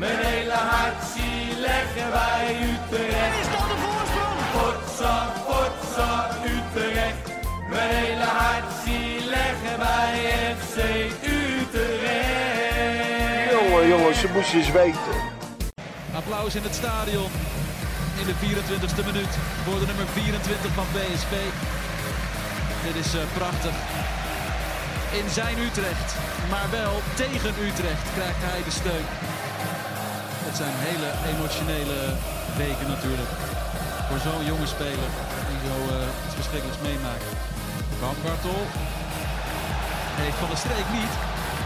Mijn hele hart zie leggen wij Utrecht. Is dat de voorsprong? Potsa, potsa, Utrecht. Mijn hele hart zie leggen wij FC Utrecht. Jongen, jongens, ze moesten eens weten. Applaus in het stadion. In de 24e minuut voor de nummer 24 van PSV. Dit is eh, prachtig. In zijn Utrecht, maar wel tegen Utrecht krijgt hij de steun. Het zijn hele emotionele weken natuurlijk. Voor zo'n jonge speler die zo eh, iets verschrikkelijks meemaakt. Baumgartel heeft Van der Streek niet.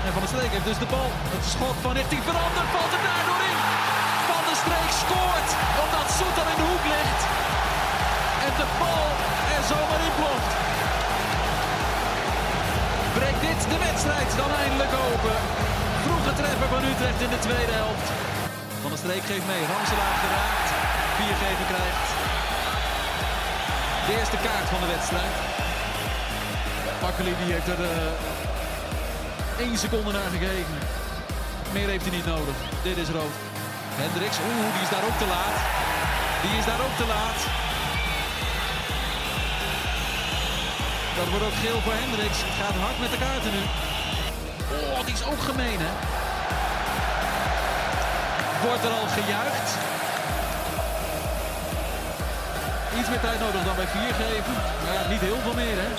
En Van der Streek heeft dus de bal. Het schot van richting veranderd, valt er daardoor in. Van der Streek scoort, omdat Soeter in de hoek ligt. En de bal er zomaar in ploft. Breekt dit de wedstrijd dan eindelijk open. Vroege treffer van Utrecht in de tweede helft. Van der Streek geeft mee, Ramselaar geraakt. Viergever krijgt de eerste kaart van de wedstrijd. Pakkeli heeft er één seconde naar gegeven. Meer heeft hij niet nodig. Dit is rood. Hendricks, oeh, die is daar ook te laat. Die is daar ook te laat. Dat wordt ook geel voor Hendricks. Gaat hard met de kaarten nu. Oh, die is ook gemeen, hè? Wordt er al gejuicht. Iets meer tijd nodig dan bij vier geven. Maar ja, niet heel veel meer, hè?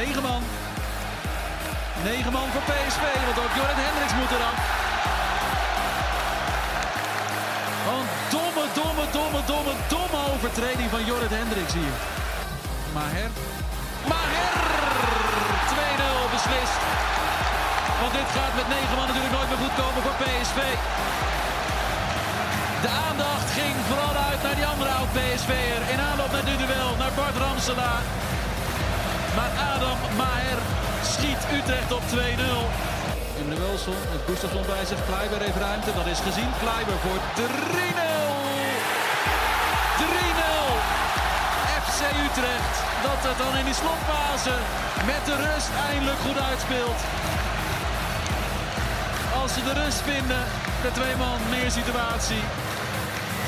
Negen man. Negen man voor PSV, want ook Jorrit Hendricks moet eraf. Een domme, domme, domme, domme, domme overtreding van Jorrit Hendricks hier. Maher. Maher! 2-0 beslist. Want dit gaat met negen man natuurlijk nooit meer goed komen voor PSV. De aandacht ging vooral uit naar die andere oud-PSV'er. In aanloop naar dit duel, naar Bart Ramselaar. Maar Adam Maher schiet Utrecht op 2-0. Emre Wilson, het Gustafsson bij zich. Heeft ruimte, dat is gezien. Kleiber voor 3-0. 3-0. FC Utrecht, dat het dan in die slotfase met de rust eindelijk goed uitspeelt. Als ze de rust vinden, de twee man meer situatie.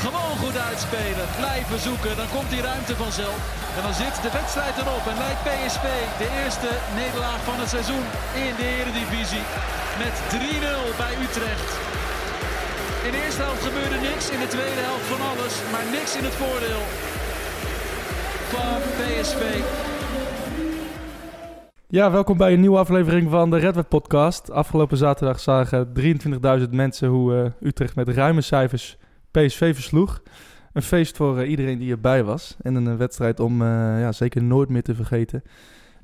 Gewoon goed uitspelen, blijven zoeken, dan komt die ruimte vanzelf. En dan zit de wedstrijd erop en lijkt PSV de eerste nederlaag van het seizoen in de Eredivisie. Met 3-0 bij Utrecht. In de eerste helft gebeurde niks, in de tweede helft van alles, maar niks in het voordeel van PSV. Ja, welkom bij een nieuwe aflevering van de Redweb Podcast. Afgelopen zaterdag zagen 23.000 mensen hoe eh, Utrecht met ruime cijfers PSV versloeg. Een feest voor eh, iedereen die erbij was. En een eh, wedstrijd om eh, ja, zeker nooit meer te vergeten.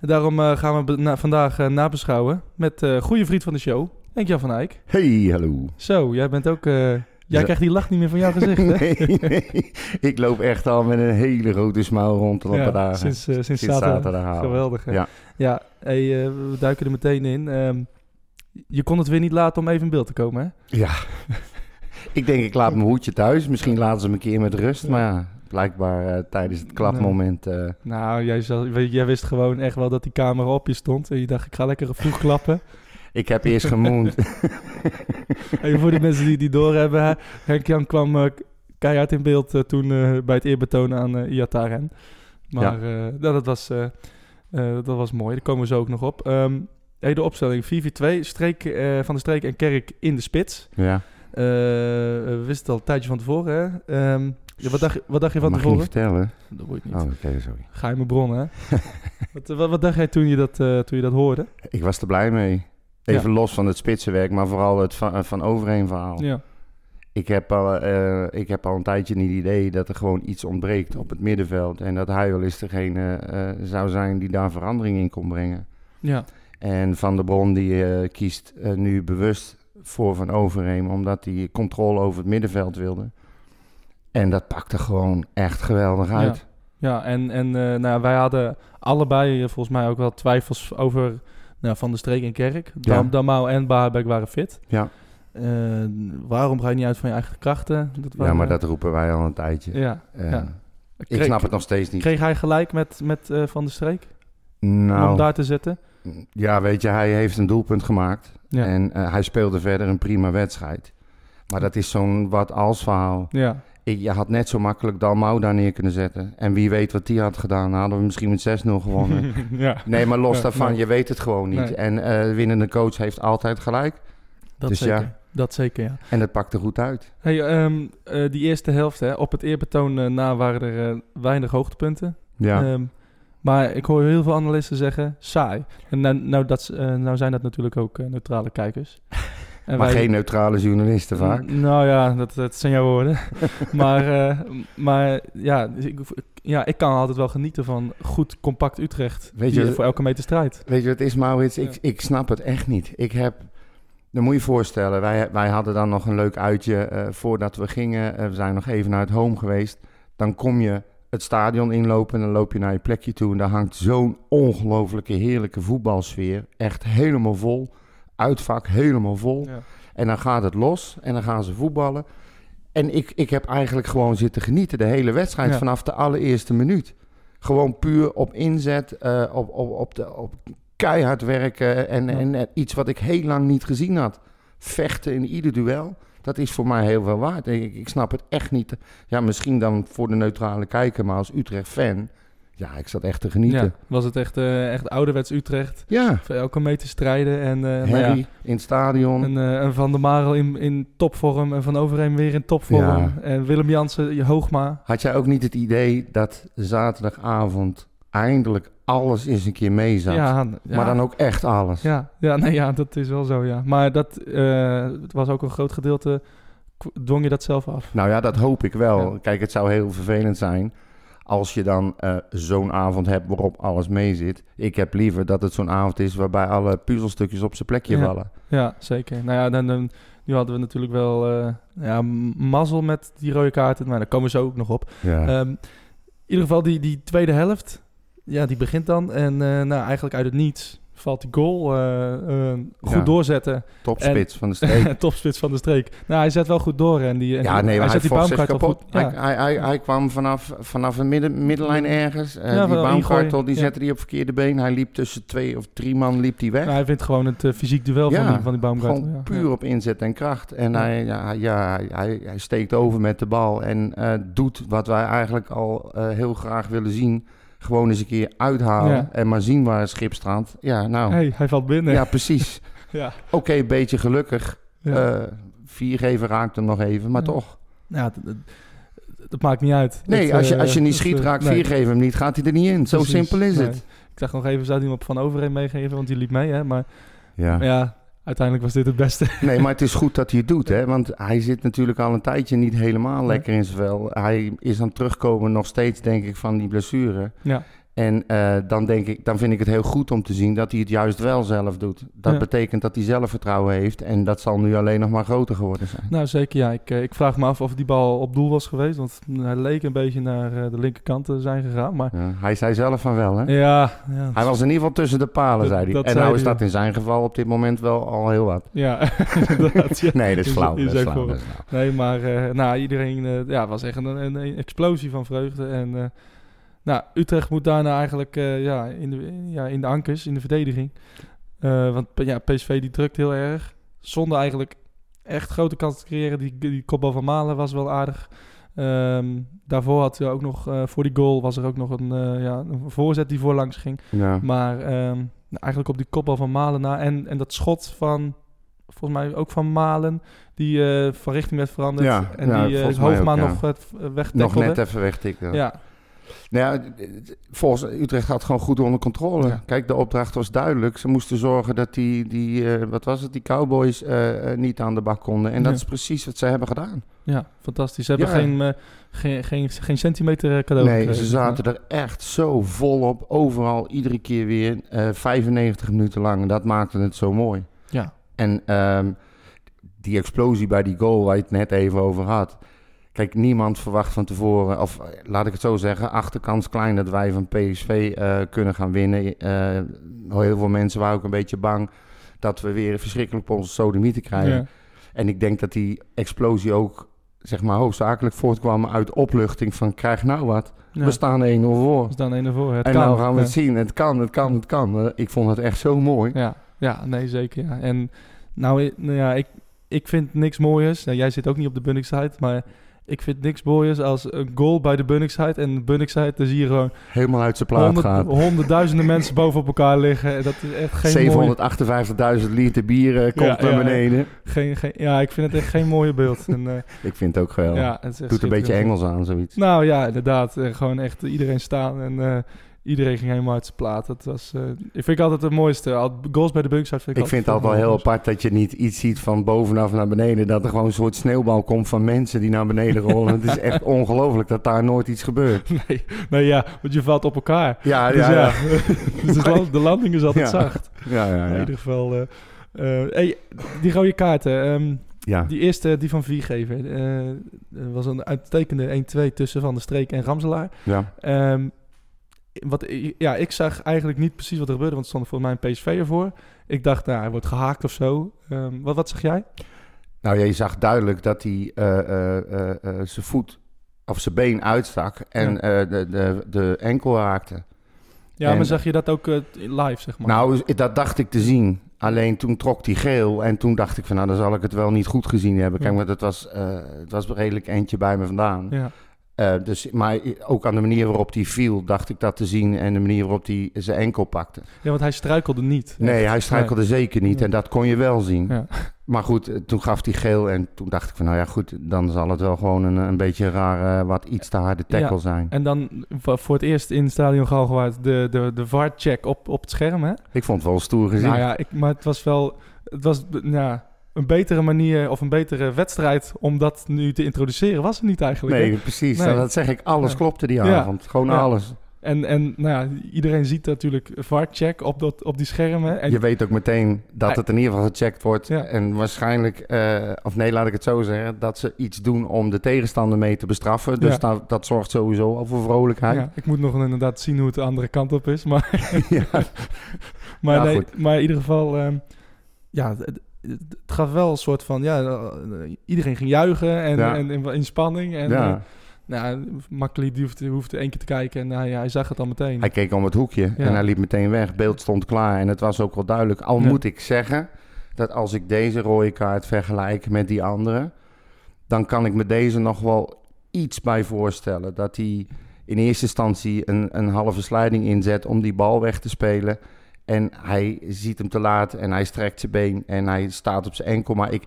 En daarom gaan we na- vandaag nabeschouwen met goede vriend van de show, Henk-Jan van Eyck. Hey, hallo. Zo, jij bent ook... jij krijgt die lach niet meer van jouw gezicht, hè? Nee, nee. Ik loop echt al met een hele grote smile rond de Ja, dagen. sinds, sinds, Sinds zaterdag. Geweldig, hè? Ja. Ja, hey, we duiken er meteen in. Ehm, je kon het weer niet laten om even in beeld te komen, hè? Ja. ik denk, ik laat mijn hoedje thuis. Misschien laten ze me een keer met rust. Maar ja, blijkbaar eh, tijdens het klapmoment... eh, Nou, jij, zal- jij wist gewoon echt wel dat die camera op je stond. En je dacht, ik ga lekker vroeg klappen. ik heb eerst gemoend. en voor de mensen die die doorhebben, Henk-Jan kwam eh, keihard in beeld toen bij het eerbetoon aan eh Iataren. Maar eh, nou, dat, was, dat was mooi, daar komen we zo ook nog op. Hey, de opstelling 4-4-2, streek, Van de Streek en Kerk in de spits. ja, we wisten het al een tijdje van tevoren, hè? Ehm, ja, wat, dacht, je- wat dacht je van mag je niet tevoren? vertellen. Dat wordt niet. Oh, oké, sorry. Geheime bron, hè? wat, wat, wat dacht jij toen je dat, eh, toen je dat hoorde? Ik was er blij mee. Even los van het spitsenwerk, maar vooral het van, van overheen verhaal. Ja. Ik heb, al, eh, ik heb al een tijdje niet het idee dat er gewoon iets ontbreekt op het middenveld. En dat hij wel eens degene eh, zou zijn die daar verandering in kon brengen. Ja. En Van der Bron die eh, kiest eh, nu bewust voor Van Overheem, omdat hij controle over het middenveld wilde. En dat pakte gewoon echt geweldig uit. Ja, en, en eh, nou, wij hadden allebei eh, volgens mij ook wel twijfels over nou, Van de Streek en Kerk. Dam, Ja. Damau en Baarbek waren fit. Ja. Eh, waarom ga je niet uit van je eigen krachten? Dat Ja, maar dat roepen wij al een tijdje. Ja, ja. Ik snap het nog steeds niet. Kreeg hij gelijk met, met Van de Streek? Om Nou, hem daar te zetten? Ja, weet je, hij heeft een doelpunt gemaakt. Ja. En eh, hij speelde verder een prima wedstrijd. Maar dat is zo'n wat-als verhaal. Ja, Ik, je had net zo makkelijk Dalmau daar neer kunnen zetten. En wie weet wat die had gedaan. Hadden we misschien met 6-0 gewonnen. ja nee, maar los daarvan, nee. je weet het gewoon niet. Nee. En de winnende coach heeft altijd gelijk. dat Dus zeker. ja. Dat zeker, ja. En het pakt er goed uit. Hey, ehm, eh, die eerste helft, hè, op het eerbetoon na waren er weinig hoogtepunten. Ja. Ehm, maar ik hoor heel veel analisten zeggen saai. En nou, nou, dat, eh, nou zijn dat natuurlijk ook eh, neutrale kijkers. En maar wij- geen neutrale journalisten vaak. Nou ja, dat, dat zijn jouw woorden. maar eh, maar ja, dus ik, ja, ik kan altijd wel genieten van goed, compact Utrecht. Weet je- voor elke meter strijdt. Weet je wat het is, Maurits? Ik, Ja. ik snap het echt niet. Ik heb... Dan moet je je voorstellen, wij, wij hadden dan nog een leuk uitje voordat we gingen. We zijn nog even naar het home geweest. Dan kom je het stadion inlopen en dan loop je naar je plekje toe. En daar hangt zo'n ongelooflijke heerlijke voetbalsfeer. Echt helemaal vol. Uitvak helemaal vol. Ja. En dan gaat het los en dan gaan ze voetballen. En ik, ik heb eigenlijk gewoon zitten genieten de hele wedstrijd Ja. vanaf de allereerste minuut. Gewoon puur op inzet, eh, op, op, op, de, op keihard werken en, Ja. en iets wat ik heel lang niet gezien had. Vechten in ieder duel, dat is voor mij heel veel waard. Ik, ik snap het echt niet. Ja, misschien dan voor de neutrale kijker, maar als Utrecht-fan, ja, ik zat echt te genieten. Ja, was het echt, eh, echt ouderwets Utrecht. Ja, Voor elke meter strijden. En, nou Harry ja, in het stadion. en, eh, en Van der Marel in, in topvorm. En Van Overheem weer in topvorm. Ja. En Willem Jansen, je Hoogma. Had jij ook niet het idee dat zaterdagavond eindelijk alles eens een keer mee zat? Ja, ja, Maar dan ook echt alles. Ja, ja, nee, ja, dat is wel zo, ja. Maar dat eh, het was ook een groot gedeelte, dwong je dat zelf af. Nou ja, dat hoop ik wel. Ja. Kijk, het zou heel vervelend zijn als je dan eh, zo'n avond hebt waarop alles mee zit. Ik heb liever dat het zo'n avond is waarbij alle puzzelstukjes op zijn plekje vallen. Ja, zeker. Nou ja, dan, dan- nu hadden we natuurlijk wel eh, ja, mazzel met die rode kaarten. Maar daar komen zo ook nog op. Ehm, in ieder geval die, die tweede helft, ja, die begint dan. En eh, nou, eigenlijk uit het niets valt die goal. eh, goed Ja. doorzetten. Topspits van de streek. Topspits van de streek. Nou, hij zet wel goed door. En die, en Ja, die- nee, maar hij, zet die Baumgartel kapot. goed. Hij, Ja. hij, hij, hij kwam vanaf, vanaf een midden, middenlijn ergens. Eh, Ja, die ingooien, die ja. zette die op verkeerde been. Hij liep tussen twee of drie man liep die weg. Nou, hij vindt gewoon het fysiek duel Ja, van die, van die Baumgartel. Gewoon ja. puur Ja. op inzet en kracht. En Ja. hij, ja, hij- ja, hij, hij, hij steekt over met de bal en doet wat wij eigenlijk al heel graag willen zien. Gewoon eens een keer uithalen Ja. en maar zien waar het schip staat. Ja, nou, Hey, hij valt binnen. ja, precies. ja. Oké, een beetje gelukkig. Ja. Eh, viergever raakt hem nog even, maar Ja. toch. Ja, dat, maakt niet uit. Nee, Dat, als je, eh, als je niet dat, schiet, eh, raakt nee, viergever hem niet, gaat hij er niet in. Zo precies. simpel is Nee. het. Ik dacht nog even, zou hij hem op Van Overheen meegeven, want die liep mee, hè. Maar Ja. ja, uiteindelijk was dit het beste. Nee, maar het is goed dat hij het doet, hè? Want hij zit natuurlijk al een tijdje niet helemaal lekker in zijn vel. Hij is aan het terugkomen nog steeds, denk ik, van die blessure. Ja, En eh, dan, denk ik, dan vind ik het heel goed om te zien dat hij het juist wel zelf doet. Dat Ja. betekent dat hij zelfvertrouwen heeft. En dat zal nu alleen nog maar groter geworden zijn. nou zeker ja. Ik, eh, ik vraag me af of die bal op doel was geweest, want hij leek een beetje naar eh, de linkerkant te zijn gegaan. Maar Ja, hij zei zelf van wel, hè? ja, ja, Hij was in ieder geval tussen de palen, zei hij. en zei nou is hij, dat in zijn geval op dit moment wel al heel wat. ja. Nee, dat is flauw. Dat is flauw. Nee, maar eh, nou, iedereen ja, was echt een, een, een explosie van vreugde. En nou, Utrecht moet daarna eigenlijk eh, ja, in, de, ja, in de ankers, in de verdediging. Eh, want ja, PSV die drukt heel erg. Zonder eigenlijk echt grote kansen te creëren. Die, die kopbal van Malen was wel aardig. Ehm, daarvoor had je ook nog, eh, voor die goal was er ook nog een, ja, een voorzet die voorlangs ging. Ja. Maar ehm, eigenlijk op die kopbal van Malen na. En, en dat schot van, volgens mij ook van Malen, die van richting werd veranderd. Ja, en ja, die mij Hoogma nog weg Nog net even wegtikken. Ja, Nou ja, volgens Utrecht had gewoon goed onder controle. Ja. Kijk, de opdracht was duidelijk. Ze moesten zorgen dat die, die eh, wat was het, die Cowboys eh, eh, niet aan de bak konden. En dat Ja. is precies wat ze hebben gedaan. ja, fantastisch. Ze hebben Ja. geen, geen, geen, geen centimeter cadeau nee, gekregen. ze zaten er echt zo volop. Overal, iedere keer weer. eh 95 minuten lang. En dat maakte het zo mooi. Ja, En ehm, die explosie bij die goal waar je het net even over had. Kijk, niemand verwacht van tevoren, of eh, laat ik het zo zeggen, achterkans klein dat wij van PSV eh, kunnen gaan winnen. Eh, heel veel mensen waren ook een beetje bang dat we weer verschrikkelijk op onze sodomieten krijgen. ja. En ik denk dat die explosie ook, zeg maar, hoofdzakelijk voortkwam uit opluchting van krijg nou wat. ja. We staan 1-0 voor. We staan één ervoor. Het en kan. nou gaan we Ja. het zien. Het kan, het kan, het kan. Ik vond het echt zo mooi. Ja, ja, nee, zeker. Ja. En nou, nou ja, ik, ik vind niks mooiers. Nou, jij zit ook niet op de Bunningside, maar ik vind niks mooiers als een goal bij de Bunningside. En Bunningside, dan zie je gewoon Helemaal uit zijn plaat honderd, gaat. honderdduizenden mensen bovenop elkaar liggen. En Dat is echt geen mooie... 758.000 liter bier eh, komt Ja, naar ja, beneden. Geen, geen, ja, ik vind het echt geen mooie beeld. En, eh, Ik vind het ook geweldig. ja, het Doet een beetje. Engels aan, zoiets. Nou ja, inderdaad. Eh, gewoon echt iedereen staan en iedereen ging helemaal uit zijn plaat. Dat was, eh, ik vind altijd het mooiste. Al- Goals bij de Bunningside vind ik Ik vind het altijd wel heel apart dat je niet iets ziet van bovenaf naar beneden. Dat er gewoon een soort sneeuwbal komt van mensen die naar beneden rollen. het is echt ongelooflijk dat daar nooit iets gebeurt. Nee, nee, ja, want je valt op elkaar. Ja, Dus ja, ja, ja. dus de, land- de landing is altijd Ja. zacht. ja, ja, In ieder geval. eh, eh, hey, die rode kaarten. ehm, Ja. die eerste, die van Viergever. er was een uitstekende 1-2 tussen Van der Streek en Ramselaar. ja. Ehm, wat, ja, ik zag eigenlijk niet precies wat er gebeurde, want er stond voor mij een PSV ervoor. Ik dacht, nou, hij wordt gehaakt of zo. Ehm, wat, wat zag jij? Nou, je zag duidelijk dat hij eh, eh, eh, zijn voet of zijn been uitstak en Ja. de, de, de enkel raakte. Ja, En- maar zag je dat ook live, zeg maar? Nou, dat dacht ik te zien. Alleen toen trok hij geel en toen dacht ik van nou, dan zal ik het wel niet goed gezien hebben. Kijk, Ja. maar dat was, het was redelijk eentje bij me vandaan. ja. Eh, dus, maar ook aan de manier waarop hij viel, dacht ik dat te zien. En de manier waarop hij zijn enkel pakte. ja, want hij struikelde niet. Nee, Echt. hij struikelde zeker niet. En dat kon je wel zien. Ja. Maar goed, eh, toen gaf hij geel. En toen dacht ik van, nou ja, goed. Dan zal het wel gewoon een, een beetje een rare, wat iets te harde tackle Ja. zijn. En dan voor het eerst in stadion Galgenwaard de, de, de VAR-check op, op het scherm, hè? Ik vond het wel stoer gezien. Nou ja, ik, maar het was wel... Het was ja, een betere manier of een betere wedstrijd om dat nu te introduceren. Was het niet eigenlijk, hè? nee, precies. Nee. Dat zeg ik. Alles Ja. klopte die Ja. avond. Gewoon Ja. alles. En, en nou ja, iedereen ziet natuurlijk VAR-check op, dat, op die schermen. En je weet ook meteen dat het in ieder geval gecheckt wordt. Ja. En waarschijnlijk, eh, of nee, laat ik het zo zeggen, dat ze iets doen om de tegenstander mee te bestraffen. Dus dat, dat zorgt sowieso al voor vrolijkheid. ja, ik moet nog inderdaad zien hoe het de andere kant op is. Maar, Ja. maar, nee, maar in ieder geval, ehm, ja, het, gaf wel een soort van, ja, eh, iedereen ging juichen en, Ja. en, in spanning. En, Ja. eh, nou, Makkeli die hoefde, hoefde één keer te kijken en hij, hij zag het al meteen. Hij keek om het hoekje Ja. en hij liep meteen weg. Beeld stond klaar en het was ook wel duidelijk. Al Ja. moet ik zeggen dat als ik deze rode kaart vergelijk met die andere, dan kan ik me deze nog wel iets bij voorstellen. Dat hij in eerste instantie een, een halve slijding inzet om die bal weg te spelen. En hij ziet hem te laat en hij strekt zijn been en hij staat op zijn enkel. Maar ik,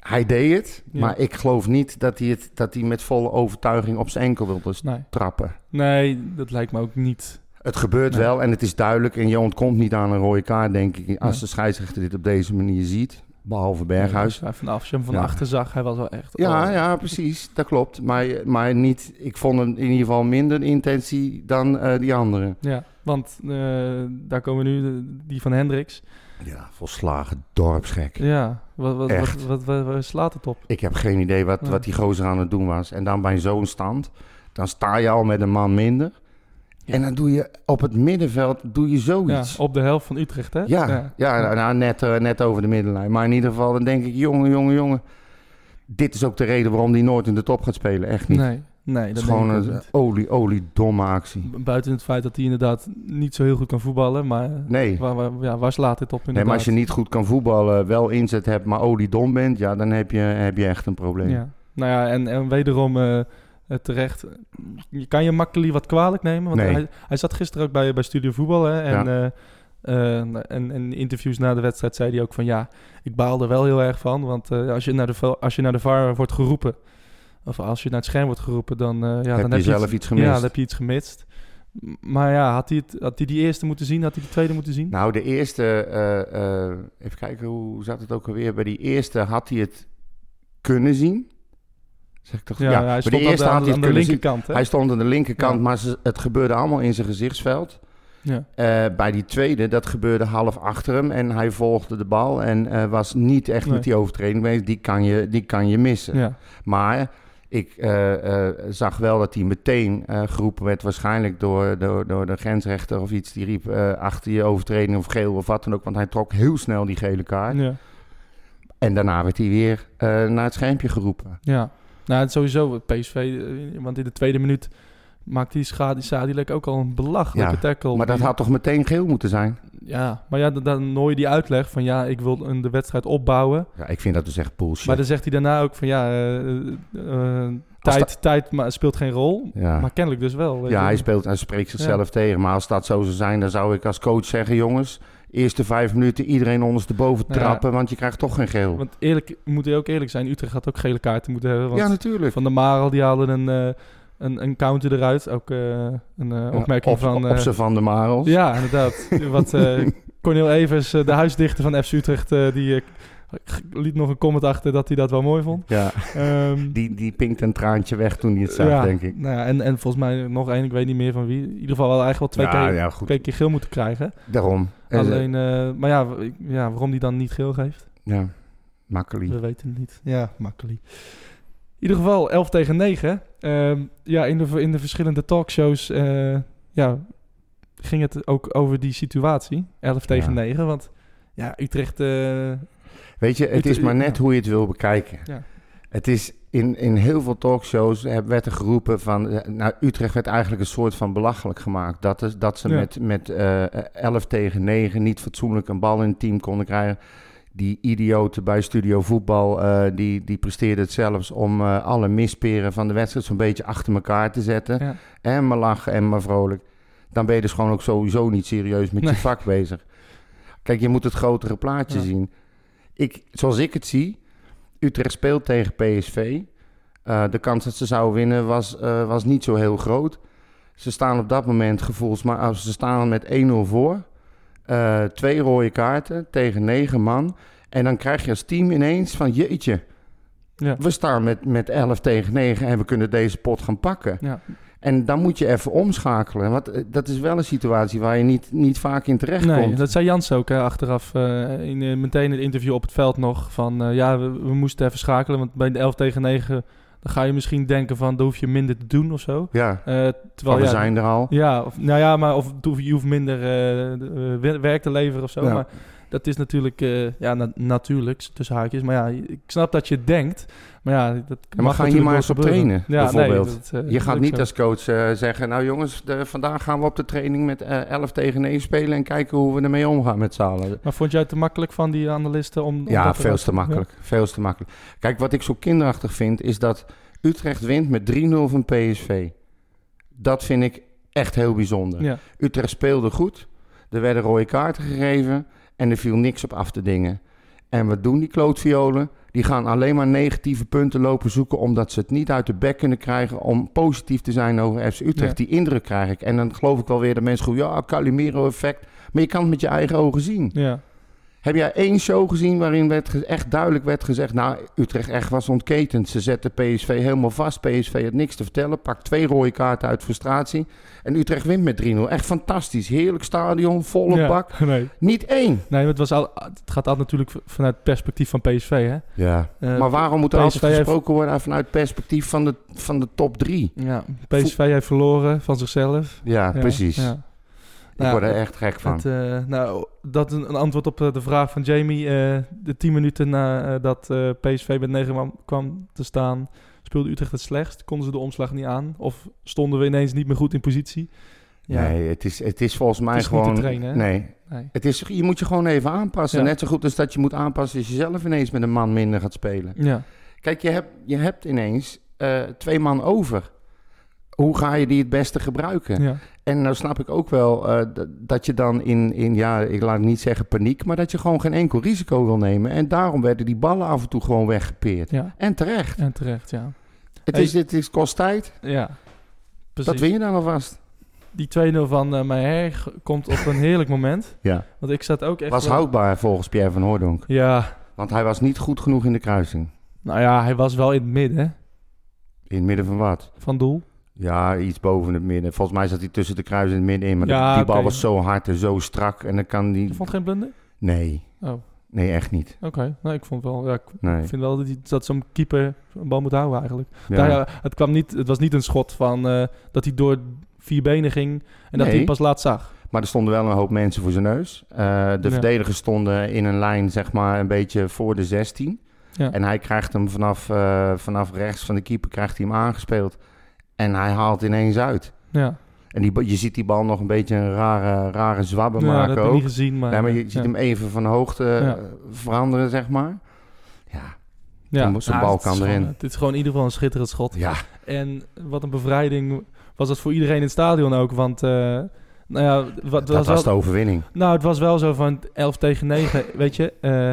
hij deed het, Ja. maar ik geloof niet dat hij, het, dat hij met volle overtuiging op zijn enkel wilde nee. trappen. nee, dat lijkt me ook niet. Het gebeurt Nee. wel en het is duidelijk. En je ontkomt niet aan een rode kaart, denk ik. Als Nee. de scheidsrechter dit op deze manier ziet. Behalve Berghuis. Ja, vanaf, als je hem van Ja. achter zag, hij was wel echt... Ja, oh. ja, precies. Dat klopt. Maar, maar niet, ik vond hem in ieder geval minder intentie dan eh, die andere. Ja, want eh, daar komen nu de- die van Hendricks. Ja, volslagen dorpsgek. Ja, wat, wat, wat, Echt. wat, wat- slaat het op? Ik heb geen idee wat, wat die gozer aan het doen was. En dan bij zo'n stand, dan sta je al met een man minder. Ja. En dan doe je op het middenveld doe je Ja, zoiets. op de helft van Utrecht, hè? Ja, ja. nou, nou, net, eh, net over de middenlijn. Maar in ieder geval, dan denk ik, jongen, jongen, jongen. Dit is ook de reden waarom die nooit in de top gaat spelen. Echt niet. Nee, nee, dat is gewoon een olie, olie, domme actie. Buiten het feit dat hij inderdaad niet zo heel goed kan voetballen, maar Nee. waar, waar, ja, waar slaat dit op inderdaad? nee, maar als je niet goed kan voetballen, wel inzet hebt, maar olie dom bent, ja, dan heb je, heb je echt een probleem. Ja. Nou ja, en, en wederom eh, eh, terecht. Je kan je Makkeli wat kwalijk nemen, want Nee. hij, hij zat gisteren ook bij, bij Studio Voetbal, hè? En, Ja. eh, eh, en, en in interviews na de wedstrijd zei hij ook van ja, ik baal er wel heel erg van, want eh, als, je naar de, als je naar de VAR wordt geroepen, of als je naar het scherm wordt geroepen, dan, eh, ja, heb dan je heb je zelf iets, gemist. Ja, dan heb je iets gemist. Maar ja, had hij, het, had hij die eerste moeten zien? Had hij die tweede moeten zien? Nou, de eerste, eh, eh, even kijken, hoe zat het ook alweer? Bij die eerste had hij het kunnen zien. Zeg ik toch? ja, Ja, hij stond de eerste aan, had de, hij aan de linkerkant. Hè? Hij stond aan de linkerkant, Ja. maar het gebeurde allemaal in zijn gezichtsveld. ja. Eh, bij die tweede, dat gebeurde half achter hem en hij volgde de bal en eh, was niet echt Nee. met die overtreding bezig. Die kan je, die kan je missen. Ja. Maar ik eh, zag wel dat hij meteen geroepen werd, waarschijnlijk door, door, door de grensrechter of iets. Die riep achter je overtreding of geel of wat dan ook, want hij trok heel snel die gele kaart. ja. En daarna werd hij weer naar het schermpje geroepen. Ja, nou het sowieso PSV, eh, want in de tweede minuut maakte die Sadilek ook al een belachelijke Ja, tackle. Maar dat had toch meteen geel moeten zijn? Ja, maar ja, dan- je die uitleg van ja, ik wil een, de wedstrijd opbouwen. Ja, ik vind dat dus echt bullshit. Maar dan zegt hij daarna ook van ja, eh, eh, tijd, tijd maar speelt geen rol. ja. Maar kennelijk dus wel. weet ja, je. hij, speelt, hij spreekt zichzelf tegen. Maar als dat zo zou zijn, dan zou ik als coach zeggen... jongens, eerste vijf minuten iedereen ondersteboven Nou ja. trappen... want je krijgt toch geen geel. Want eerlijk, moet hij ook eerlijk zijn, Utrecht had ook gele kaarten moeten hebben. Want ja, natuurlijk. Van de Marel, die haalden een, eh, een, een counter erug. Ook eh, een eh, opmerking op, van... Op eh, ze van de Marels. Ja, inderdaad. Wat Cornel Evers, de huisdichter van FC Utrecht, die liet nog een comment achter dat hij dat wel mooi vond. Ja, Ehm, die, die pinkt een traantje weg toen hij het zag, ja, denk ik. Nou ja, en, en volgens mij nog één, ik weet niet meer van wie. In ieder geval wel eigenlijk wel twee, ja, keer, ja, goed. twee keer geel moeten krijgen. Daarom. En, Alleen, eh, maar ja, ja, waarom die dan niet geel geeft, Ja, makkelijk. we weten het niet. Ja, makkelijk. In ieder geval 11 tegen 9. Ehm, ja, in de, in de verschillende talkshows eh, ja, ging het ook over die situatie. 11 tegen Ja. 9. Want ja, Utrecht. eh, Weet je, het is maar net hoe je het wil bekijken. Ja. Het is in, in heel veel talkshows werd er geroepen van... eh, Nou, Utrecht werd eigenlijk een soort van belachelijk gemaakt. Dat, is, dat ze Ja. met, met eh 11 tegen 9 niet fatsoenlijk een bal in het team konden krijgen. Die idioten bij Studio Voetbal, eh, die, die presteerden het zelfs om alle misperen van de wedstrijd zo'n beetje achter elkaar te zetten. Ja. En maar lachen en maar vrolijk. Dan ben je dus gewoon ook sowieso niet serieus met Nee. je vak bezig. Kijk, je moet het grotere plaatje Ja. zien. Ik, zoals ik het zie, Utrecht speelt tegen PSV. Eh, de kans dat ze zouden winnen was, eh, was niet zo heel groot. Ze staan op dat moment gevoelsmatig... Ze staan met 1-0 voor. Eh, twee rode kaarten tegen negen man. En dan krijg je als team ineens van... Jeetje, ja. we staan met, met 11 tegen 9 en we kunnen deze pot gaan pakken. Ja. En dan moet je even omschakelen. Want eh, dat is wel een situatie waar je niet, niet vaak in terecht Nee, komt. dat zei Jans ook hè, achteraf. eh, in, eh, meteen het interview op het veld nog. Van ja, we, we moesten even schakelen. Want bij de 11 tegen 9. Dan ga je misschien denken van. Dan hoef je minder te doen of zo. Ja, terwijl terwijl we ja, zijn er al. Ja, of, nou ja, maar of je hoeft minder wer- werk te leveren of zo. Ja. Maar dat is natuurlijk, eh, ja, na- natuurlijk, tussen haakjes. Maar ja, ik snap dat je denkt. Maar ja, dat maar mag ga je maar eens op trainen, ja, bijvoorbeeld. Nee, dat, eh, Je gaat niet zo. als coach eh, zeggen... Nou jongens, de, vandaag gaan we op de training met eh 11 tegen 9 spelen... en kijken hoe we ermee omgaan met z'n allen. Maar vond jij het te makkelijk van die analisten om... om Ja, veel te makkelijk. Veel te makkelijk. Kijk, wat ik zo kinderachtig vind... is dat Utrecht wint met 3-0 van PSV. Dat vind ik echt heel bijzonder. Ja, Utrecht speelde goed. Er werden rode kaarten gegeven en er viel niks op af te dingen. En wat doen die klootviolen? Die gaan alleen maar negatieve punten lopen zoeken... omdat ze het niet uit de bek kunnen krijgen... om positief te zijn over FC Utrecht. Ja. Die indruk krijg ik. En dan geloof ik wel weer dat mensen goed... ja, Calimero-effect. Maar je kan het met je eigen ogen zien. ja. Heb jij één show gezien waarin werd echt duidelijk werd gezegd... nou, Utrecht echt was ontketend. Ze zetten PSV helemaal vast. PSV had niks te vertellen. Pakt twee rode kaarten uit frustratie. En Utrecht wint met 3-0. Echt fantastisch. Heerlijk stadion, volle ja. bak. Nee. Niet één. Nee, het, was al, het gaat altijd natuurlijk vanuit het perspectief van PSV, hè? Ja. Eh, maar waarom moet er PSV altijd heeft- gesproken worden vanuit het perspectief van de, van de top drie? Ja, PSV heeft verloren van zichzelf. Ja, Ja, precies. Ja. Ik word er echt gek van. Het, eh, nou, dat een, een antwoord op eh, de vraag van Jamie. eh, de tien minuten nadat eh PSV met 9 man kwam te staan, speelde Utrecht het slechtst. Konden ze de omslag niet aan? Of stonden we ineens niet meer goed in positie? Ja, Nee, het is, het is volgens mij Het is niet te gewoon... trainen, nee, nee. het is, je moet je gewoon even aanpassen. Ja. Net zo goed als dat je moet aanpassen als je zelf ineens met een man minder gaat spelen. ja. Kijk, je hebt, je hebt ineens twee man over. Hoe ga je die het beste gebruiken? ja. En nou snap ik ook wel eh, dat je dan in, in, ja, ik laat niet zeggen paniek, maar dat je gewoon geen enkel risico wil nemen. En daarom werden die ballen af en toe gewoon weggepeerd. ja. En terecht. En terecht, ja. Het, Hey. is, het is, kost tijd. Ja, precies. Dat win je dan alvast. Die 2-0 van eh Meijer komt op een heerlijk moment. Ja. Want ik zat ook echt... Was wel- houdbaar volgens Pierre van Hoordonk. Ja, Want hij was niet goed genoeg in de kruising. nou ja, hij was wel in het midden In het midden van wat? van doel. Ja, iets boven het midden. Volgens mij zat hij tussen de kruis en het midden in. Maar Ja, die, bal was zo hard en zo strak. En dan kan die... Je vond geen blunder? Nee. Oh. Nee, echt niet. Oké, nou, ik vond wel, ja, ik Nee. vind wel dat, die- dat zo'n keeper een bal moet houden eigenlijk. Ja. Ja, het, kwam niet, het was niet een schot van eh, dat hij door vier benen ging en dat hij Nee. pas laat zag. Maar er stonden wel een hoop mensen voor zijn neus. Eh, de Ja. verdedigers stonden in een lijn, zeg maar, een beetje voor de 16. Ja. En hij krijgt hem vanaf, eh, vanaf rechts van de keeper krijgt hij hem aangespeeld. En hij haalt ineens uit. Ja, En die, je ziet die bal nog een beetje een rare, rare zwabber Ja, dat maken heb ik ook. niet gezien, maar... nee, maar je ja. ziet hem even van hoogte Ja. eh, veranderen, zeg maar. Ja, Ja, ja, bal het is kan gewoon- erin. Het is gewoon in ieder geval een schitterend schot. ja. En wat een bevrijding was dat voor iedereen in het stadion ook. Want, eh, nou ja, wat, dat was wel, de overwinning. nou, het was wel zo van 11 tegen 9. Weet je, eh,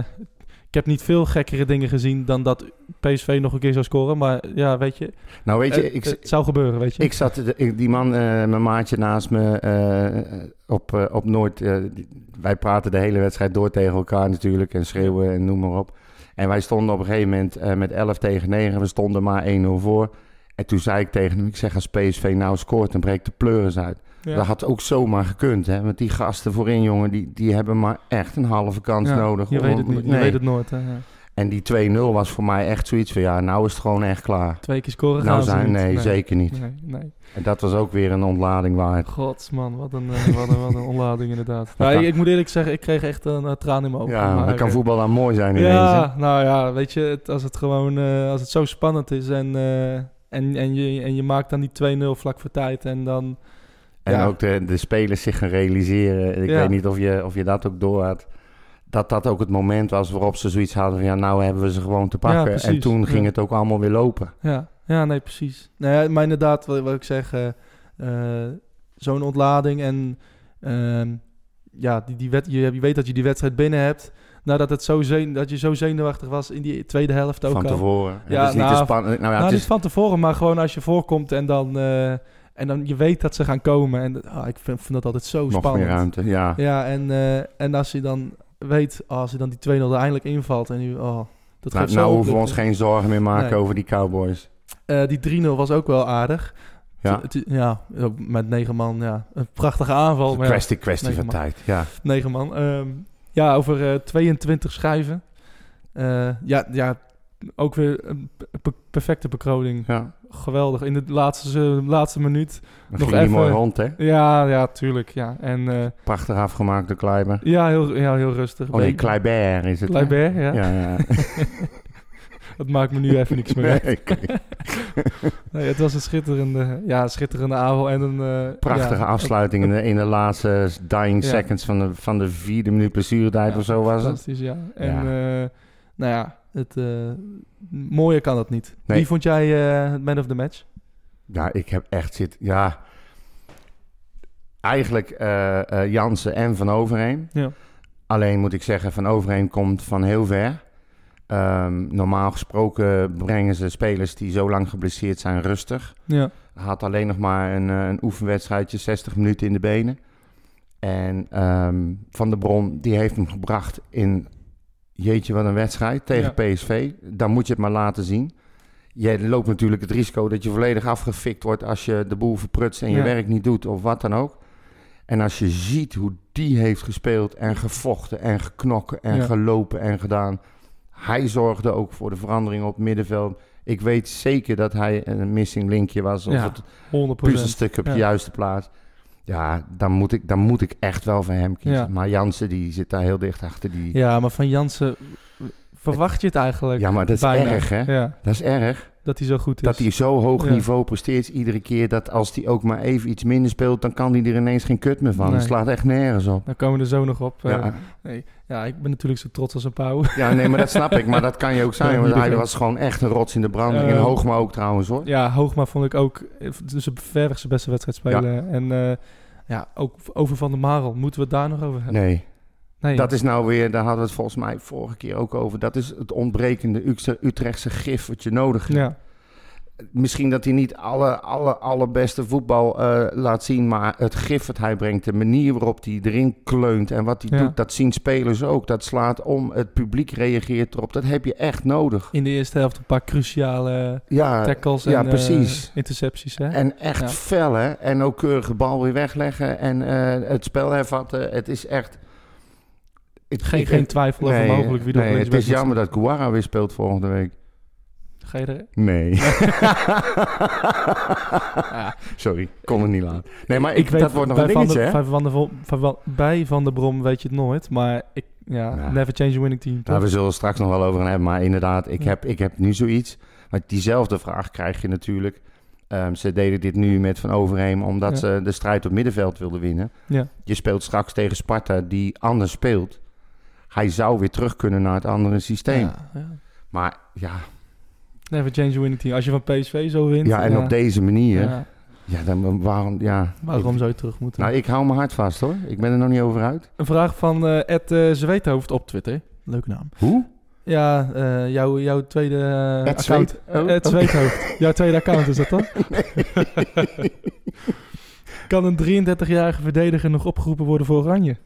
ik heb niet veel gekkere dingen gezien dan dat PSV nog een keer zou scoren. Maar ja, weet je, Nou, weet je, het, ik, het zou gebeuren, weet je. Ik zat, ik- die man, eh, mijn maatje naast me eh, op, eh, op Noord. eh, die- wij praten de hele wedstrijd door tegen elkaar natuurlijk en schreeuwen en noem maar op. En wij stonden op een gegeven moment eh, met 11 tegen 9. We stonden maar 1-0 voor. En toen zei ik tegen hem, ik zeg als PSV nou scoort, dan breekt de pleuris uit. Ja. Dat had ook zomaar gekund, hè. Want die gasten voorin, jongen, die, die hebben maar echt een halve kans Ja, nodig. Je om- weet het niet, je weet het nooit. Hè. Ja. En die 2-0 was voor mij echt zoiets van, ja, nou is het gewoon echt klaar. Twee keer scoren Nou gaan ze zijn, nee, zeker niet. Nee, nee. En dat was ook weer een ontlading waard. Godsman, wat een, eh, wat een, wat een onlading inderdaad. Maar kan- ik, ik moet eerlijk zeggen, ik kreeg echt een, eh, traan in mijn ogen. Ja, Maar, dan kan voetbal dan mooi zijn ineens. hè? Ja, nou ja, weet je, het, als het gewoon eh, als het zo spannend is en, eh, en, en, je, en je maakt dan die 2-0 vlak voor tijd en dan... En ja, ook de, de spelers zich gaan realiseren. Ik Ja. weet niet of je, of je dat ook door had. Dat dat ook het moment was waarop ze zoiets hadden van... ja, nou hebben we ze gewoon te pakken. en toen ging ja. het ook allemaal weer lopen. Ja, ja nee, precies. Nou ja, maar inderdaad, wat, wat ik zeg, eh, eh, zo'n ontlading en ehm, ja, die, die wet, je, je weet dat je die wedstrijd binnen hebt. Nadat het zo zen, dat je zo zenuwachtig was in die tweede helft ook van al. tevoren. Ja, het is niet nou, te. Nou ja, nou, het niet is, van tevoren, maar gewoon als je voorkomt en dan, eh, en dan je weet dat ze gaan komen. En ah, ik vind, vind dat altijd zo nog spannend. meer ruimte. Ja. Ja, en, eh, en als je dan weet, oh, als je dan die 2-0 er eindelijk invalt en nu, oh, dat Nou, nou hoeven we ons geen zorgen meer maken Nee. over die Cowboys. Eh, die 3-0 was ook wel aardig. Ja, ja, met negen man, ja. Een prachtige aanval. een Maar ja, kwestie, kwestie van man. tijd. Ja. negen man. Ehm, ja, over eh, 22 schijven. Eh, ja, ja, ook weer een perfecte bekroning. ja. Geweldig. In de laatste, eh, laatste minuut. Dan Nog even- mooi rond, hè? Ja, ja, tuurlijk. Ja, en eh, Prachtig afgemaakt door Kleiber. ja, heel, ja, heel rustig. Oh nee, Kleiber is het. Kleiber, ja. Ja, ja. Dat maakt me nu even niks meer. Nee. Nee, het was een schitterende, ja, schitterende avond. En een eh, Prachtige ja, afsluiting in de, in de laatste dying seconds van de, van de vierde minuut blessuretijd of zo was het. Fantastisch, ja. En nou ja, het, eh, mooier kan dat niet. Nee. Wie vond jij eh, het man of the match? Ja, ik heb echt zit. Ja, eigenlijk eh Jansen en Van Overheem. Ja. Alleen moet ik zeggen, Van Overheem komt van heel ver. Ehm, normaal gesproken brengen ze spelers die zo lang geblesseerd zijn rustig. Ja, Hij had alleen nog maar een, een oefenwedstrijdje, 60 minuten in de benen. En ehm, Van der Bron, die heeft hem gebracht in, jeetje wat een wedstrijd, tegen PSV. Dan moet je het maar laten zien. Je loopt natuurlijk het risico dat je volledig afgefikt wordt als je de boel verprutst en je Ja. werk niet doet of wat dan ook. En als je ziet hoe die heeft gespeeld en gevochten en geknokken en Ja. gelopen en gedaan. Hij zorgde ook voor de verandering op het middenveld. Ik weet zeker dat hij een missing linkje was. Of het 100%. puzzelstuk op de juiste plaats. Ja, dan moet, ik, dan moet ik echt wel voor hem kiezen. Ja. Maar Jansen die zit daar heel dicht achter. Die... Ja, Ja, maar van Jansen verwacht je het eigenlijk maar dat is bijna. erg hè. Ja, Dat is erg. Dat hij zo goed is. Dat hij zo hoog Ja. niveau presteert iedere keer. Dat als hij ook maar even iets minder speelt, dan kan hij er ineens geen kut meer van. Nee. Slaat echt nergens op. Dan komen we er zo nog op. Eh, Ja. nee. ja, ik ben natuurlijk zo trots als een pauw. ja, nee, maar dat snap ik. Maar dat kan je ook zijn. Ja, Want hij was gewoon echt een rots in de branding. Eh, en Hoogma ook trouwens hoor. Ja, Hoogma vond ik ook eh, dus verreweg zijn beste wedstrijd spelen. En eh, ja, ook over Van der Marel. Moeten we het daar nog over hebben? Nee. Nee. Dat is nou weer, daar hadden we het volgens mij vorige keer ook over. Dat is het ontbrekende Utrechtse- gif wat je nodig hebt. Ja, Misschien dat hij niet alle, alle, allerbeste voetbal eh, laat zien, maar het gif wat hij brengt, de manier waarop hij erin kleunt en wat hij Ja. doet, dat zien spelers ook. Dat slaat om, het publiek reageert erop. Dat heb je echt nodig. in de eerste helft een paar cruciale Ja, tackles en eh, precies. intercepties. Hè? en echt Ja. fel hè. En ook keurig de bal weer wegleggen en eh, het spel hervatten. Het is echt... Geen, ik- geen twijfel over nee, mogelijk wie er nee, het is jammer dat Guara weer speelt volgende week. Ga je er? Nee. Sorry, kon het niet laten. Nee, maar ik, dat wordt nog een bij Van dingetje, hè? bij Van Vol- van bij Van der Brom weet je het nooit. Maar ik, ja, Ja. never change a winning team. Nou, toch? we zullen het straks nog wel over gaan hebben. Maar inderdaad, ik, Ja. heb, ik heb nu zoiets. Maar diezelfde vraag krijg je natuurlijk Ehm, ze deden dit nu met Van Overheem omdat ze de strijd op middenveld wilden winnen. Ja. Je speelt straks tegen Sparta die anders speelt. Hij zou weer terug kunnen naar het andere systeem. Ja, ja. Maar ja, Never change a winning team. Als je van PSV zo wint. ja en op deze manier, ja. ja, dan waarom, ja. waarom Ik- zou je terug moeten? nou, ik hou mijn hart vast hoor. Ik ben er nog niet over uit. Een vraag van eh Ed eh, Zweethoofd op Twitter. Leuke naam. Hoe? Ja, eh, jouw, jouw tweede Ed account. Zweet? Oh, Ed. Zweethoofd. Jouw tweede account is dat dan? kan een 33-jarige verdediger nog opgeroepen worden voor Oranje?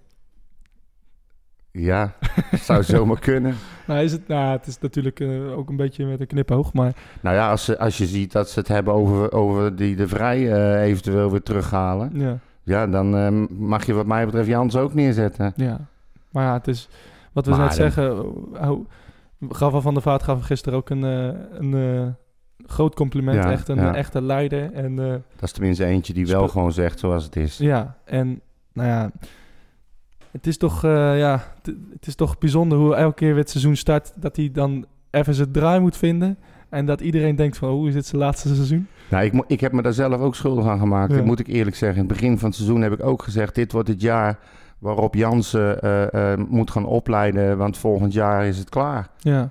Ja, zou zomaar kunnen. Nou, is het, nou, het is natuurlijk eh, ook een beetje met een knipoog, maar Nou ja, als, ze- als je ziet dat ze het hebben over, over die de Vrij eh, eventueel weer terughalen. ja, Ja, dan eh, mag je wat mij betreft Jans ook neerzetten. ja. Maar ja, het is wat we Maar net dan- zeggen. Gava van der Vaart gaf gisteren ook een, een groot compliment. Ja, echt een ja. echte leider. En Dat is tenminste eentje die wel gewoon zegt zoals het is. Ja, en nou ja, het is toch, eh, ja, het is toch bijzonder hoe elke keer weer het seizoen start, dat hij dan even zijn draai moet vinden. En dat iedereen denkt van, hoe is dit zijn laatste seizoen? Nou, ik, ik heb me daar zelf ook schuldig aan gemaakt. Ja. Dat moet ik eerlijk zeggen. In het begin van het seizoen heb ik ook gezegd... dit wordt het jaar waarop Jansen eh, eh, moet gaan opleiden... want volgend jaar is het klaar. Ja,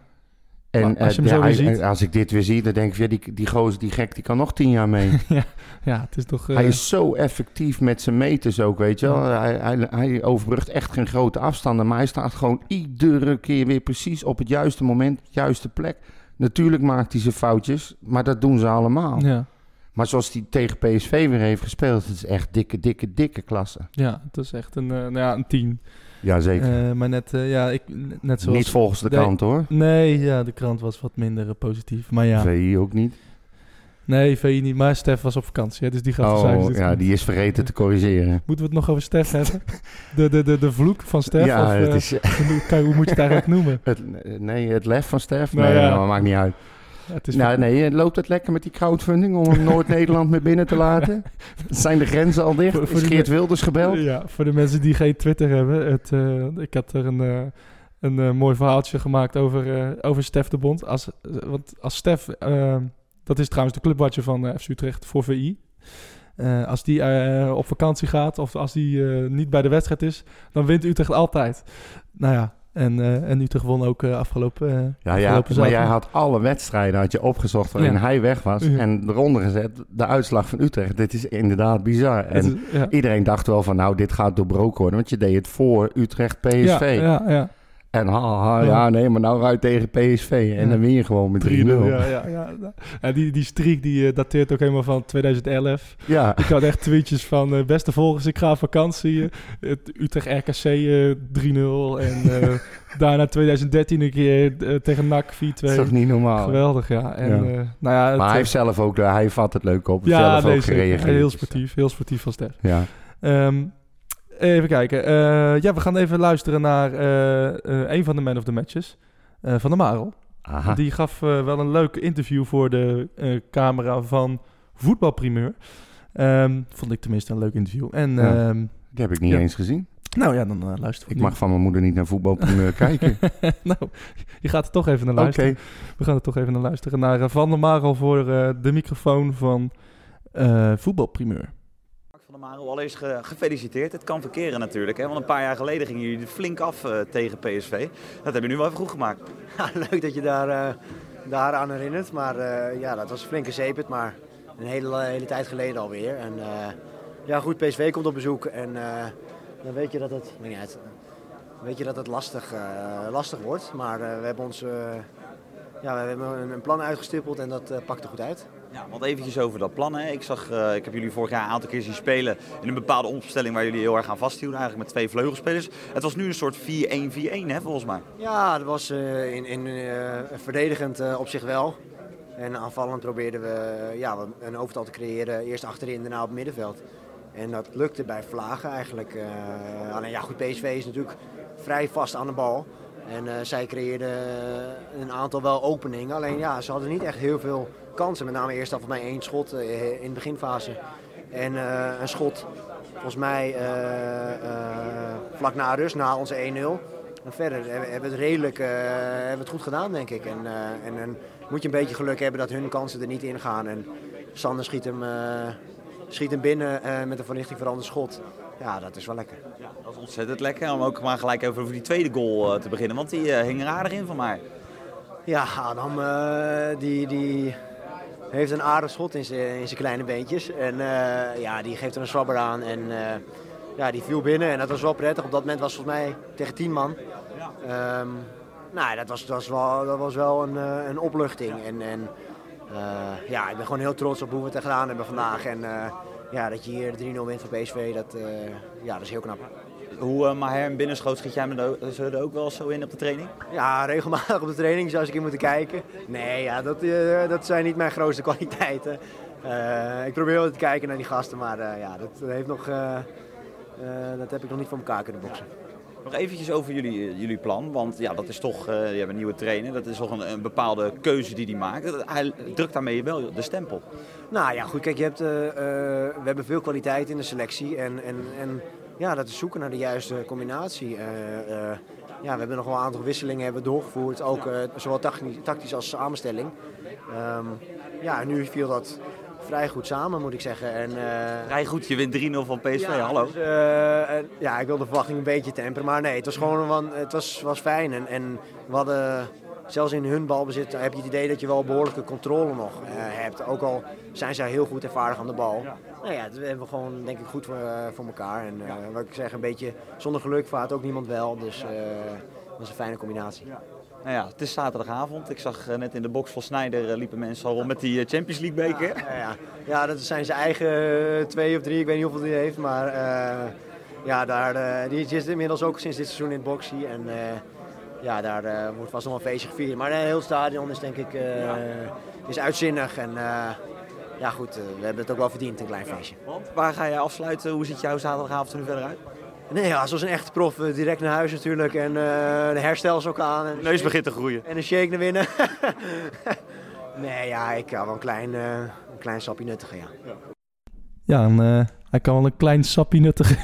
En als je eh, hem zo ja, weer hij- ziet- als ik dit weer zie, dan denk ik... Ja, die, die gozer, die gek, die kan nog tien jaar mee. ja het is toch... eh, Hij is zo effectief met zijn meters ook, weet je wel. Hij, hij, hij overbrugt echt geen grote afstanden... maar hij staat gewoon iedere keer weer precies op het juiste moment... juiste plek. Natuurlijk maakt hij zijn foutjes, maar dat doen ze allemaal. ja, Maar zoals hij tegen PSV weer heeft gespeeld, het is echt dikke, dikke, dikke klasse. ja, het is echt een, eh, nou ja, een tien. Jazeker. Eh, maar net, eh, ja, ik, net zoals... niet volgens de krant hoor. Nee, ja, de krant was wat minder eh, positief. Maar ja, VI ook niet. nee, VI niet. Maar Stef was op vakantie, hè, dus die gaat Oh, dit ja, die is vergeten te corrigeren. Moeten we het nog over Stef hebben? De, de, de, de vloek van Stef? ja, of, het is, kan- hoe moet je het eigenlijk noemen? het, nee, het lef van Stef? Nou nee, ja. nou, maakt niet uit. Ja, het is Nou, nee, het loopt het lekker met die crowdfunding om Noord-Nederland mee binnen te laten? Zijn de grenzen al dicht? Voor- voor Is Geert Wilders gebeld? Ja, voor de mensen die geen Twitter hebben. Het, eh, ik had er een, eh, een eh, mooi verhaaltje gemaakt over, eh, over Stef de Bond. Als, eh, want als Stef, eh, dat is trouwens de clubwatcher van eh, FC Utrecht voor VI. Eh, als die eh, op vakantie gaat of als die eh, niet bij de wedstrijd is, dan wint Utrecht altijd. Nou ja, en, eh, en Utrecht won ook eh, afgelopen, Ja, ja, afgelopen maar jij had alle wedstrijden had je opgezocht waarin Ja. hij weg was. Ja. En eronder gezet de uitslag van Utrecht. Dit is inderdaad bizar. En is- ja. iedereen dacht wel van nou, dit gaat doorbroken worden. Want je deed het voor Utrecht PSV. Ja, ja, ja. En ha, ha, Ja. nee, maar nou je tegen PSV. En dan win je gewoon met 3-0. 3-0. Ja. Ja, ja. En die, die streak die eh, dateert ook helemaal van 2011. Ja. Ik had echt tweetjes van eh, beste volgers, ik ga op vakantie. het Utrecht RKC eh 3-0. En eh, daarna 2013 een keer tegen NAC 4-2. Dat is toch niet normaal. Geweldig, ja. En, Ja. nou ja, het, Maar hij heeft zelf ook, hij vat het leuk op. ja, zelf nee, ook gereageerd. heel sportief. Heel sportief van Stef. Ja. Ehm, even kijken. Eh, ja, we gaan even luisteren naar eh, eh, een van de man of the matches. van de Marel. Aha. Die gaf wel een leuk interview voor de camera van Voetbalprimeur. Ehm, vond ik tenminste een leuk interview. En Ja. ehm, Die heb ik niet Ja. eens gezien. nou ja, dan luisteren we Ik nu. mag van mijn moeder niet naar voetbalprimeur kijken. nou, je gaat er toch even naar Oké. luisteren. We gaan er toch even naar luisteren. Naar Van der Marel voor de microfoon van Voetbalprimeur. Marel, allereerst ge- gefeliciteerd. Het kan verkeren natuurlijk, hè? want een paar jaar geleden gingen jullie flink af eh, tegen PSV. Dat heb je nu wel even goed gemaakt. Ja, leuk dat je daar, eh daar aan herinnert. Maar eh, ja, dat was een flinke zeepert, maar een hele, hele tijd geleden alweer. En ja, goed, PSV komt op bezoek en dan weet je dat het, weet je dat het lastig, lastig wordt. Maar we hebben ons, ja, we hebben een, een plan uitgestippeld en dat pakt er goed uit. Ja, want eventjes over dat plan. Hè. Ik, zag, eh, ik heb jullie vorig jaar een aantal keer zien spelen in een bepaalde opstelling waar jullie heel erg aan vasthielden. Eigenlijk met twee vleugelspelers. Het was nu een soort 4-1-4-1 hè, volgens mij. Ja, dat was eh, in, in eh, verdedigend op zich wel. En aanvallend probeerden we ja, een overtal te creëren. Eerst achterin, daarna op het middenveld. En dat lukte bij Vlagen eigenlijk. alleen ja, goed, PSV is natuurlijk vrij vast aan de bal. En zij creëerden een aantal wel openingen. Alleen ja, ze hadden niet echt heel veel kansen. Met name eerst af van mij één schot eh, in de beginfase. En eh, een schot, volgens mij eh, vlak na rust, na onze 1-0. En verder hebben we het redelijk eh, hebben het goed gedaan, denk ik. En, en, en moet je een beetje geluk hebben dat hun kansen er niet in gaan. En Sander schiet hem, schiet hem binnen met een van richting veranderd schot. Ja, dat is wel lekker. Ja, dat is ontzettend lekker. Om ook maar gelijk even over die tweede goal te beginnen. Want die hing er aardig in van mij. Ja, Adam eh, die, die heeft een aardig schot in zijn in zijn kleine beentjes. En eh, ja, die geeft er een zwabber aan. En eh, ja, die viel binnen en dat was wel prettig. Op dat moment was het volgens mij tegen 10 man. Ehm, nou, dat was, dat was wel, dat was wel een, eh, een opluchting. En, en ja, ik ben gewoon heel trots op hoe we het gedaan hebben vandaag. En ja, dat je hier de 3-0 wint van PSV, dat, ja, dat is heel knap. Hoe uh, Maher hem binnenschoot, schiet jij me er ook- wel zo in op de training? Ja, regelmatig op de training zou ik in moeten kijken. Nee, ja, dat, eh, dat zijn niet mijn grootste kwaliteiten. Eh, ik probeer wel te kijken naar die gasten, maar eh, ja, dat, heeft nog, eh, eh, dat heb ik nog niet voor elkaar kunnen boksen. Nog eventjes over jullie, eh, jullie plan, want ja, dat is toch, eh, je hebt een nieuwe trainer, dat is toch een, een bepaalde keuze die hij maakt. Hij drukt daarmee wel de stempel. Nou ja, goed, kijk, je hebt, eh, eh, we hebben veel kwaliteit in de selectie en, en, en ja, dat is zoeken naar de juiste combinatie. Eh, eh, ja, we hebben nog wel een aantal wisselingen hebben doorgevoerd, ook eh, zowel tactisch, als samenstelling. Ehm, ja, nu viel dat vrij goed samen, moet ik zeggen. En, Vrij goed, je wint 3-0 van PSV, ja, hallo. dus, ja, ik wil de verwachting een beetje temperen. Maar nee, het was gewoon het was, was fijn. En, en we hadden, zelfs in hun balbezit, heb je het idee dat je wel behoorlijke controle nog eh, hebt. Ook al zijn zij heel goed en vaardig aan de bal. Nou ja, dat hebben we gewoon denk ik goed voor, eh, voor elkaar. En eh, wat ik zeg, een beetje zonder geluk vaart ook niemand wel. Dus dat is een fijne combinatie. Nou ja, het is zaterdagavond. Ik zag net in de box van Snijder liepen mensen al rond met die Champions League beker. Ja, ja. ja, dat zijn zijn eigen twee of drie, ik weet niet hoeveel die heeft. Maar ja, daar, die zit inmiddels ook sinds dit seizoen in het boxie. En ja, daar eh, wordt vast nog wel een feestje gevierd. Maar het hele stadion is denk ik eh, is uitzinnig. En eh, ja goed, eh, we hebben het ook wel verdiend, een klein feestje. Want waar ga je afsluiten? Hoe ziet jouw zaterdagavond er nu verder uit? Nee, ja, zoals een echte prof, eh, direct naar huis natuurlijk. En eh, de herstel is ook aan. En, Neus begint te groeien. en een shake naar binnen. nee, ja, ik kan wel een klein, eh, een klein sapje nuttigen, ja. Ja, en, eh, hij kan wel een klein sappie nuttigen.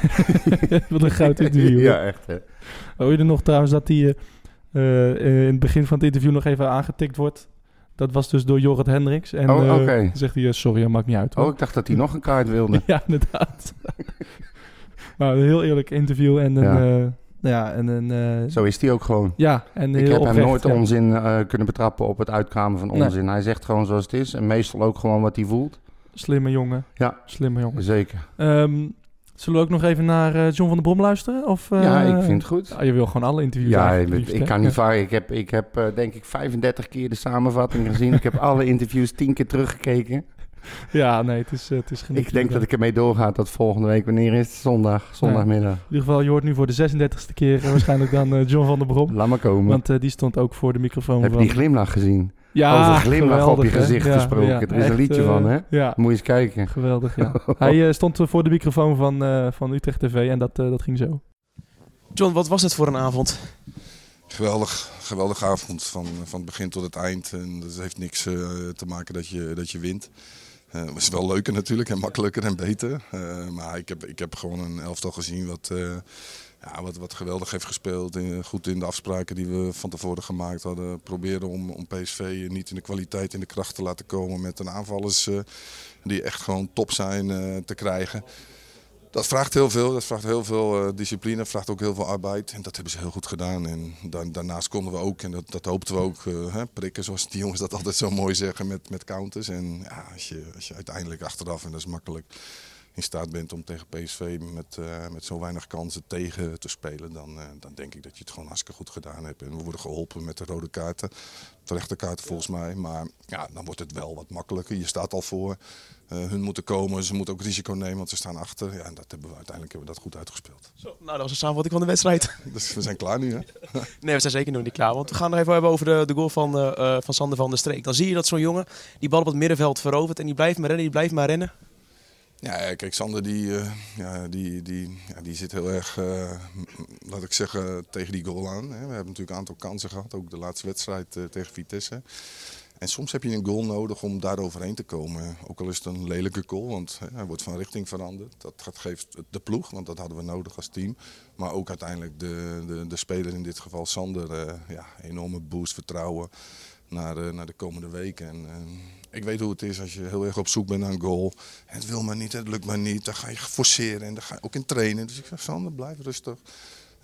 Wat een goud interview. ja, echt hè. Hoor je er nog trouwens dat hij eh, eh, in het begin van het interview nog even aangetikt wordt? Dat was dus door Jorrit Hendricks. En Oh, eh, zegt hij, eh, sorry, dat maakt niet uit. hoor. Oh, ik dacht dat hij nog een kaart wilde. ja, inderdaad. maar een heel eerlijk interview en een... Ja. eh, ja, en een... eh, Zo is hij ook gewoon. ja, en Ik heb hem nooit ja. onzin eh, kunnen betrappen op het uitkramen van Nee. onzin. Hij zegt gewoon zoals het is. En meestal ook gewoon wat hij voelt. Slimme jongen. Ja. Slimme jongen. Zeker. Ehm, zullen we ook nog even naar eh, John van der Brom luisteren? Of, ja, eh, ik vind het goed. ah, je wil gewoon alle interviews Ja, ik, liefst, ik hè? kan niet varen. Ik heb, ik heb eh, denk ik 35 keer de samenvatting gezien. ik heb alle interviews 10 keer teruggekeken. Ja, nee, het is, eh, het is. Ik denk dat ik ermee doorga tot volgende week. Wanneer is het? Zondag. Zondagmiddag. In ieder geval, je hoort nu voor de 36e keer eh, waarschijnlijk dan eh, John van der Brom. Laat maar komen. Want eh, die stond ook voor de microfoon heb je die glimlach gezien? Ja, over glimlach op je geweldig, hè? gezicht Ja, gesproken. ja, Er is een liedje eh, van, hè? Ja, Moet je eens kijken. geweldig, ja. Hij eh, stond voor de microfoon van, eh, van Utrecht TV en dat, eh, dat ging zo. John, wat was het voor een avond? Geweldig, geweldige avond van, van het begin tot het eind. En dat heeft niks eh, te maken dat je, dat je wint. Eh, Het is wel leuker natuurlijk en makkelijker en beter. Eh, maar ik heb, ik heb gewoon een elftal gezien wat, eh, ja, wat, wat geweldig heeft gespeeld. En goed in de afspraken die we van tevoren gemaakt hadden. Proberen om, om PSV niet in de kwaliteit, in de kracht te laten komen met een aanvallers eh, die echt gewoon top zijn eh, te krijgen. Dat vraagt heel veel. Dat vraagt heel veel eh, discipline. vraagt ook heel veel arbeid. En dat hebben ze heel goed gedaan. En da- daarnaast konden we ook, en dat, dat hoopten we ook, hè, prikken zoals die jongens dat altijd zo mooi zeggen met, met counters. En ja, als, je, als je uiteindelijk achteraf, en dat is makkelijk, in staat bent om tegen PSV met, eh, met zo weinig kansen tegen te spelen, dan, eh, dan denk ik dat je het gewoon hartstikke goed gedaan hebt. En we worden geholpen met de rode kaarten. Terechte kaarten volgens mij. Maar ja, dan wordt het wel wat makkelijker. Je staat al voor. Eh, hun moeten komen, ze moeten ook risico nemen, want ze staan achter. Ja, en dat hebben we uiteindelijk hebben we dat goed uitgespeeld. Zo, nou, dat was een samenvatting van de wedstrijd. Dus we zijn klaar nu, hè? Nee, we zijn zeker nog niet klaar. Want we gaan nog even hebben over de, de goal van, van Sander van der Streek. Dan zie je dat zo'n jongen die bal op het middenveld verovert en die blijft maar rennen, die blijft maar rennen. Ja, kijk, Sander die, eh, ja, die, die, ja, die zit heel erg, eh, laat ik zeggen, tegen die goal aan. Hè. We hebben natuurlijk een aantal kansen gehad, ook de laatste wedstrijd eh, tegen Vitesse. En soms heb je een goal nodig om daar overheen te komen. Ook al is het een lelijke goal, want hè, hij wordt van richting veranderd. Dat gaat- geeft de ploeg, want dat hadden we nodig als team. Maar ook uiteindelijk de, de, de speler, in dit geval Sander, ja, enorme boost, vertrouwen. Naar, de, naar de komende weken. En, eh, ik weet hoe het is als je heel erg op zoek bent naar een goal. Het wil maar niet, het lukt maar niet. Dan ga je forceren en dan ga je ook in trainen. Dus ik zeg, Sander, blijf rustig.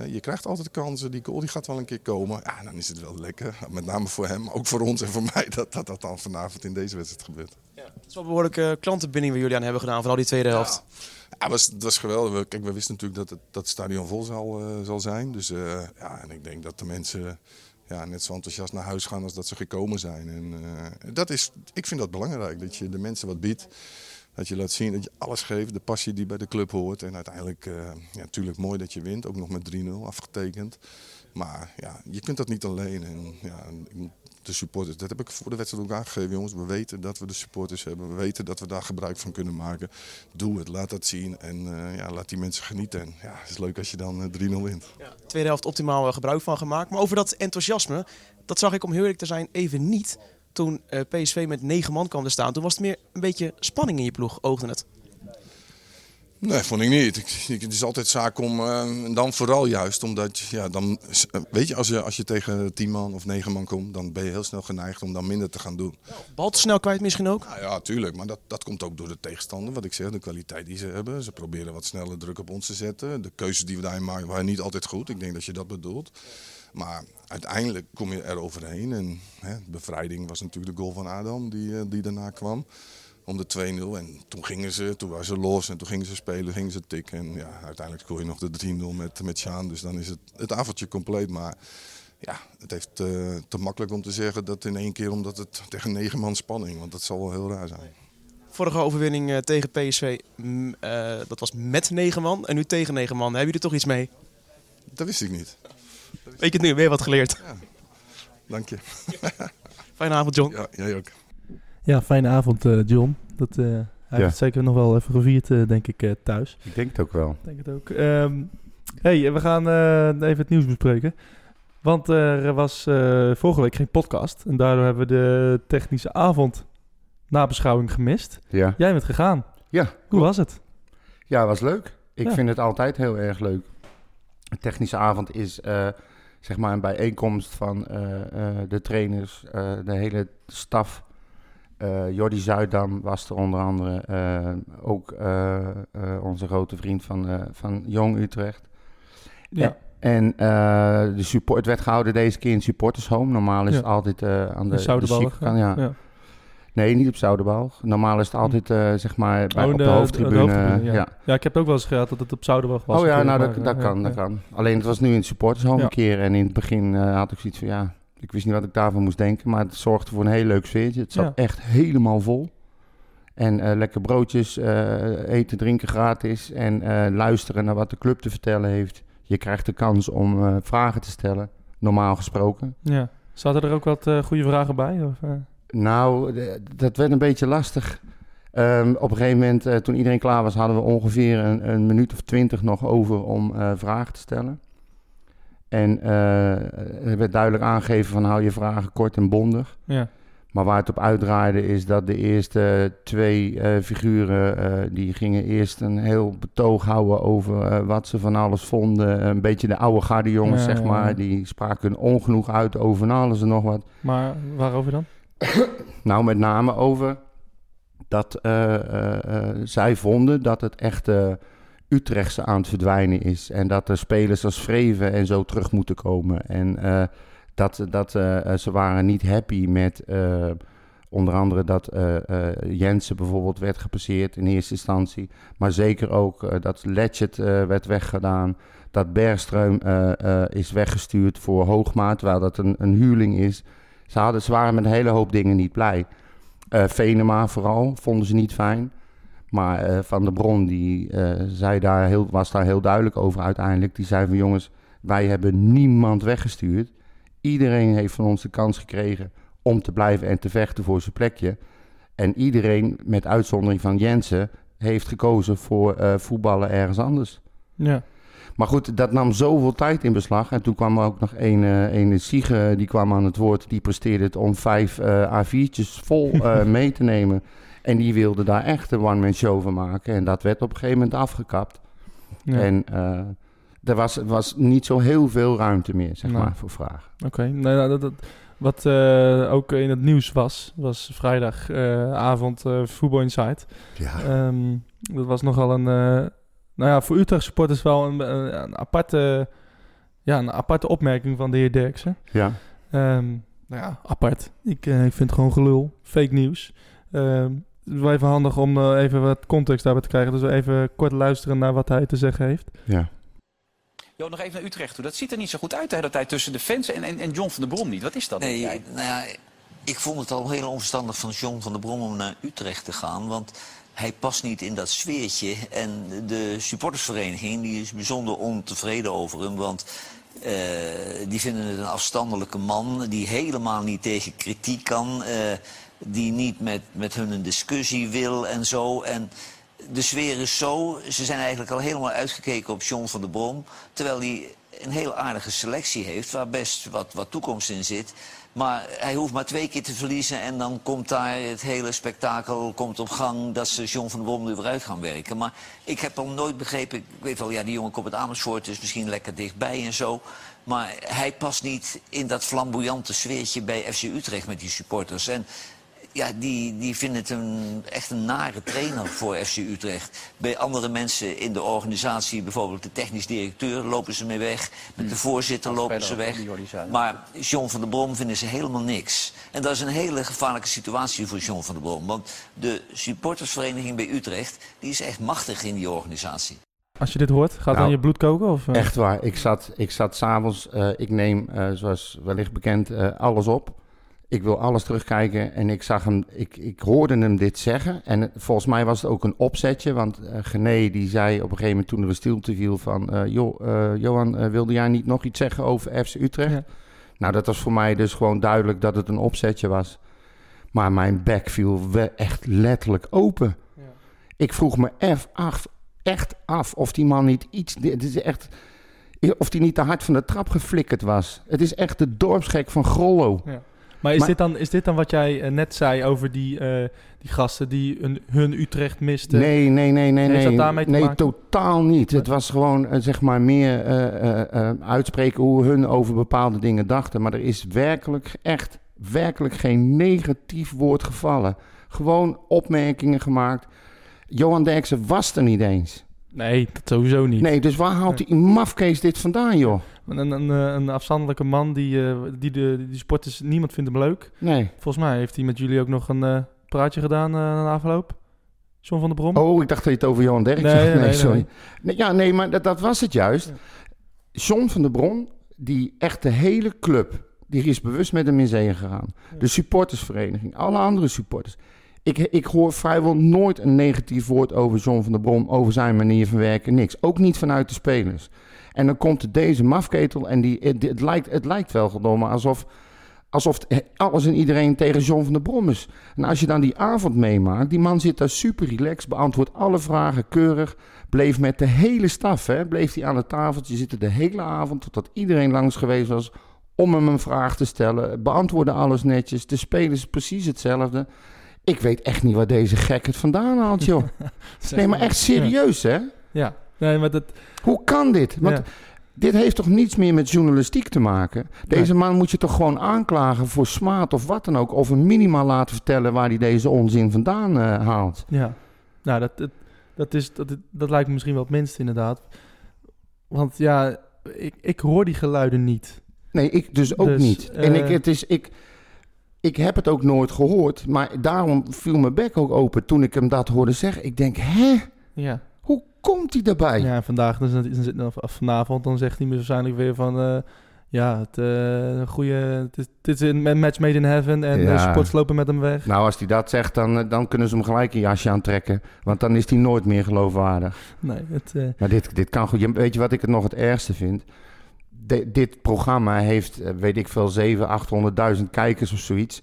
Je krijgt altijd kansen, die goal die gaat wel een keer komen. Ja, dan is het wel lekker. Met name voor hem, maar ook voor ons en voor mij, dat dat, dat dan vanavond in deze wedstrijd gebeurt. Het is wel behoorlijke klantenbinding waar jullie aan hebben gedaan van al die tweede helft. Ja, het was, het was geweldig. We- Kijk, we wisten natuurlijk dat het, dat het stadion vol zal, eh, zal zijn. Dus eh, ja, en ik denk dat de mensen ja, net zo enthousiast naar huis gaan als dat ze gekomen zijn. En eh, dat is, ik vind dat belangrijk, dat je de mensen wat biedt. Dat je laat zien dat je alles geeft, de passie die bij de club hoort. En uiteindelijk, eh, ja, natuurlijk mooi dat je wint, ook nog met 3-0 afgetekend. Maar ja, je kunt dat niet alleen. En, ja, de supporters, dat heb ik voor de wedstrijd ook aangegeven, jongens. We weten dat we de supporters hebben. We weten dat we daar gebruik van kunnen maken. Doe het, laat dat zien en eh, ja, laat die mensen genieten. En ja, het is leuk als je dan eh, 3-0 wint. Tweede helft optimaal eh, gebruik van gemaakt. Maar over dat enthousiasme, dat zag ik om heel te zijn even niet toen eh, PSV met negen man kwam te staan. Toen was het meer een beetje spanning in je ploeg, oogde het. Nee, vond ik niet. Ik, ik- het is altijd zaak om, eh, en dan vooral juist, omdat, ja, dan, eh, weet je, als je, als je tegen 10 man of 9 man komt, dan ben je heel snel geneigd om dan minder te gaan doen. Bal te snel kwijt misschien ook. Nou ja, tuurlijk, maar dat, dat komt ook door de tegenstander, wat ik zeg, de kwaliteit die ze hebben. Ze proberen wat sneller druk op ons te zetten. De keuzes die we daarin maken waren niet altijd goed, ik denk dat je dat bedoelt. Maar uiteindelijk kom je er overheen en hè, bevrijding was natuurlijk de goal van Adam die, eh, die daarna kwam. Om de 2-0 en toen gingen ze, toen waren ze los en toen gingen ze spelen, gingen ze tikken. En ja, uiteindelijk scoor je nog de 3-0 met, met Sjaan, dus dan is het, het avondje compleet. Maar ja, het heeft eh, te makkelijk om te zeggen dat in één keer omdat het tegen negen man spanning, want dat zal wel heel raar zijn. Vorige overwinning eh, tegen PSV, mm, eh, dat was met negen man. En nu tegen negen man. Hebben jullie er toch iets mee? Dat wist ik niet. Weet je het nu? Weer wat geleerd. Dank je. Fijne avond, John. Ja, jij ook. Ja, fijne avond, eh, John. Dat, eh, hij Ja. heeft het zeker nog wel even gevierd, eh, denk ik, thuis. Ik denk het ook wel. Ik denk het ook. Ehm, hey, we gaan even het nieuws bespreken. Want er was vorige week geen podcast. En daardoor hebben we de technische avond nabeschouwing gemist. Ja, Jij bent gegaan. ja, Hoe was het? ja was leuk. Ik Ja. vind het altijd heel erg leuk. De technische avond is zeg maar een bijeenkomst van de trainers, de hele staf. Eh Jordi Zuidam was er onder andere. eh, ook eh, onze grote vriend van, van Jong Utrecht. Ja. En de support, het werd gehouden deze keer in Supporters Home. Normaal is Ja. het altijd aan de, De. Ziekenkant, ja. ja. Nee, niet op Zouderbalg. Normaal is het altijd eh, zeg maar bij, Oh, op de, de- hoofdtribune. ja. ja. Ik heb ook wel eens gehad dat het op Zouderbalg was. Oh ja, nou dat, kan, dat kan. Alleen het was nu in Supporters Home een keer. En in het begin had ik zoiets van ja, ik wist niet wat ik daarvan moest denken. Maar het zorgde voor een heel leuk sfeertje. Het zat Ja. echt helemaal vol. En eh, lekker broodjes, eh, eten, drinken gratis. En eh, luisteren naar wat de club te vertellen heeft. Je krijgt de kans om vragen te stellen, normaal gesproken. Ja. Zaten er ook wat goede vragen bij? Of? Nou, dat werd een beetje lastig. Ehm, op een gegeven moment, toen iedereen klaar was, hadden we ongeveer een, een minuut of twintig nog over om vragen te stellen. En eh, er werd duidelijk aangegeven van hou je vragen kort en bondig. ja. Maar waar het op uitdraaide is dat de eerste twee eh, figuren, eh, die gingen eerst een heel betoog houden over wat ze van alles vonden. Een beetje de oude garde jongens, Ja, zeg maar. ja. Die spraken ongenoeg uit over van alles en nog wat. Maar waarover dan? Nou, met name over dat zij vonden dat het echte Utrechtse aan het verdwijnen is. En dat er spelers als Vreven en zo terug moeten komen. En eh, dat, dat eh, ze waren niet happy met eh, onder andere dat eh, eh, Jensen bijvoorbeeld werd gepasseerd in eerste instantie. Maar zeker ook eh, dat eh, werd weggedaan. Dat Bergström eh, eh, is weggestuurd voor Hoogmaat, terwijl dat een, een huurling is. Ze, hadden, ze waren met een hele hoop dingen niet blij. Eh, Venema vooral, vonden ze niet fijn. Maar eh, Van der Bron die, eh, zei daar heel, was daar heel duidelijk over uiteindelijk. Die zei van jongens, wij hebben niemand weggestuurd. Iedereen heeft van ons de kans gekregen om te blijven en te vechten voor zijn plekje. En iedereen, met uitzondering van Jensen, heeft gekozen voor eh, voetballen ergens anders. Ja. Maar goed, dat nam zoveel tijd in beslag. En toen kwam er ook nog een, eh een Siege, die kwam aan het woord. Die presteerde het om vijf eh A4'tjes vol mee te nemen. En die wilde daar echt een one-man show van maken. En dat werd op een gegeven moment afgekapt. ja. En eh, er was, was niet zo heel veel ruimte meer, zeg Nee. maar, voor vragen. Oké, nou, dat, dat, Wat eh, ook in het nieuws was, was vrijdagavond eh Voetbal Insight. Ja. Ehm, dat was nogal een, nou ja, voor Utrecht supporters wel een, een, een aparte, ja, een aparte opmerking van de heer Derksen. ja. Ehm, nou ja, apart. Ik, ik vind het gewoon gelul. Fake nieuws. Het is wel even handig om eh, even wat context daarbij te krijgen. Dus we even kort luisteren naar wat hij te zeggen heeft. ja. Jo, nog even naar Utrecht toe. Dat ziet er niet zo goed uit de hele tijd tussen de fans en, en, en John van der Brom niet. Wat is dat? Nee, nou ja, ik vond het al heel onverstandig van John van der Brom om naar Utrecht te gaan. Want hij past niet in dat sfeertje. En de supportersvereniging die is bijzonder ontevreden over hem. Want eh, die vinden het een afstandelijke man die helemaal niet tegen kritiek kan. eh, die niet met, met hun een discussie wil en zo. En de sfeer is zo, ze zijn eigenlijk al helemaal uitgekeken op John van der Brom. Terwijl hij een heel aardige selectie heeft, waar best wat, wat toekomst in zit. Maar hij hoeft maar twee keer te verliezen en dan komt daar het hele spektakel komt op gang dat ze John van der Brom er weer uit gaan werken. Maar ik heb al nooit begrepen, ik weet wel, ja, die jongen komt uit Amersfoort, is misschien lekker dichtbij en zo. Maar hij past niet in dat flamboyante sfeertje bij FC Utrecht met die supporters. En ja, die, die vinden het een, echt een nare trainer voor FC Utrecht. Bij andere mensen in de organisatie, bijvoorbeeld de technisch directeur, lopen ze mee weg. Met de voorzitter lopen ze weg. Maar John van der Brom vinden ze helemaal niks. En dat is een hele gevaarlijke situatie voor John van der Brom. Want de supportersvereniging bij Utrecht, die is echt machtig in die organisatie. Als je dit hoort, gaat Nou, dan je bloed koken? Of, eh? Echt waar. Ik zat, ik zat s'avonds, eh ik neem, eh, zoals wellicht bekend, eh, alles op. Ik wil alles terugkijken en ik zag hem, ik, ik hoorde hem dit zeggen. En het- volgens mij was het ook een opzetje, want eh Gené die zei op een gegeven moment toen er een stilte viel van... eh, joh, eh, Johan, wilde jij niet nog iets zeggen over FC Utrecht? Ja. Nou, dat was voor mij dus gewoon duidelijk dat het een opzetje was. Maar mijn bek viel echt letterlijk open. Ik vroeg me echt af, echt af of die man niet iets... Dit is echt... Of die niet te hard van de trap geflikkerd was. Het is echt de dorpsgek van Grollo. Maar is, Maar- dit dan, is dit dan wat jij eh, net zei over die, eh, die gasten die hun Utrecht misten? Nee, nee, nee, nee, Heeft nee. dat daarmee te nee, maken? totaal niet. Het was gewoon, eh, zeg maar, meer eh, uitspreken hoe hun over bepaalde dingen dachten. Maar er is werkelijk, echt, werkelijk geen negatief woord gevallen. Gewoon opmerkingen gemaakt. Johan Derksen was er niet eens. Nee, dat sowieso niet. Nee, dus waar haalt die mafkees dit vandaan, joh? Een, een, een afstandelijke man die, eh, die de die sporters, niemand vindt hem leuk. Nee. Volgens mij heeft hij met jullie ook nog een eh, praatje gedaan eh na afloop. John van der Brom. Oh, ik dacht dat je het over Johan Derksen Nee, nee, nee, sorry. ja, nee, maar dat, dat was het juist. John van der Bron, die echt de hele club, die is bewust met hem in zee gegaan. De supportersvereniging, alle andere supporters. Ik, ik hoor vrijwel nooit een negatief woord over John van der Brom, over zijn manier van werken, niks. Ook niet vanuit de spelers. En dan komt deze mafketel en die, het, het, lijkt, het lijkt wel gedomme alsof, alsof alles en iedereen tegen John van der Brom is. En als je dan die avond meemaakt, die man zit daar super relaxed, beantwoordt alle vragen keurig, bleef met de hele staf, hè, bleef hij aan het tafeltje zitten de hele avond, totdat iedereen langs geweest was om hem een vraag te stellen, beantwoordde alles netjes, de spelers precies hetzelfde. Ik weet echt niet waar deze gek het vandaan haalt, joh. Nee, maar echt serieus, hè? Ja, nee, maar dat... Hoe kan dit? Want Ja. dit heeft toch niets meer met journalistiek te maken? Deze man moet je toch gewoon aanklagen voor smaad of wat dan ook. Of hem minimaal laten vertellen waar hij deze onzin vandaan eh, haalt. Ja, nou, dat, dat, dat, is, dat, dat lijkt me misschien wel het minst inderdaad. Want ja, ik, ik hoor die geluiden niet. Nee, ik dus ook Dus, niet. En ik, eh, het is, ik, ik heb het ook nooit gehoord. Maar daarom viel mijn bek ook open toen ik hem dat hoorde zeggen. Ik denk, hè? Ja. Komt hij daarbij? Ja, vandaag, dus, of vanavond, dan zegt hij me waarschijnlijk weer van... eh, ja, het, eh goede, het, is, een match made in heaven en Ja. de supporters lopen met hem weg. Nou, als hij dat zegt, dan, eh, dan kunnen ze hem gelijk een jasje aantrekken. Want dan is hij nooit meer geloofwaardig. Nee, het, eh, Maar dit, dit kan goed. Weet je wat ik het nog het ergste vind? De- dit programma heeft, eh, weet ik veel, 700.000, 800.000 kijkers of zoiets.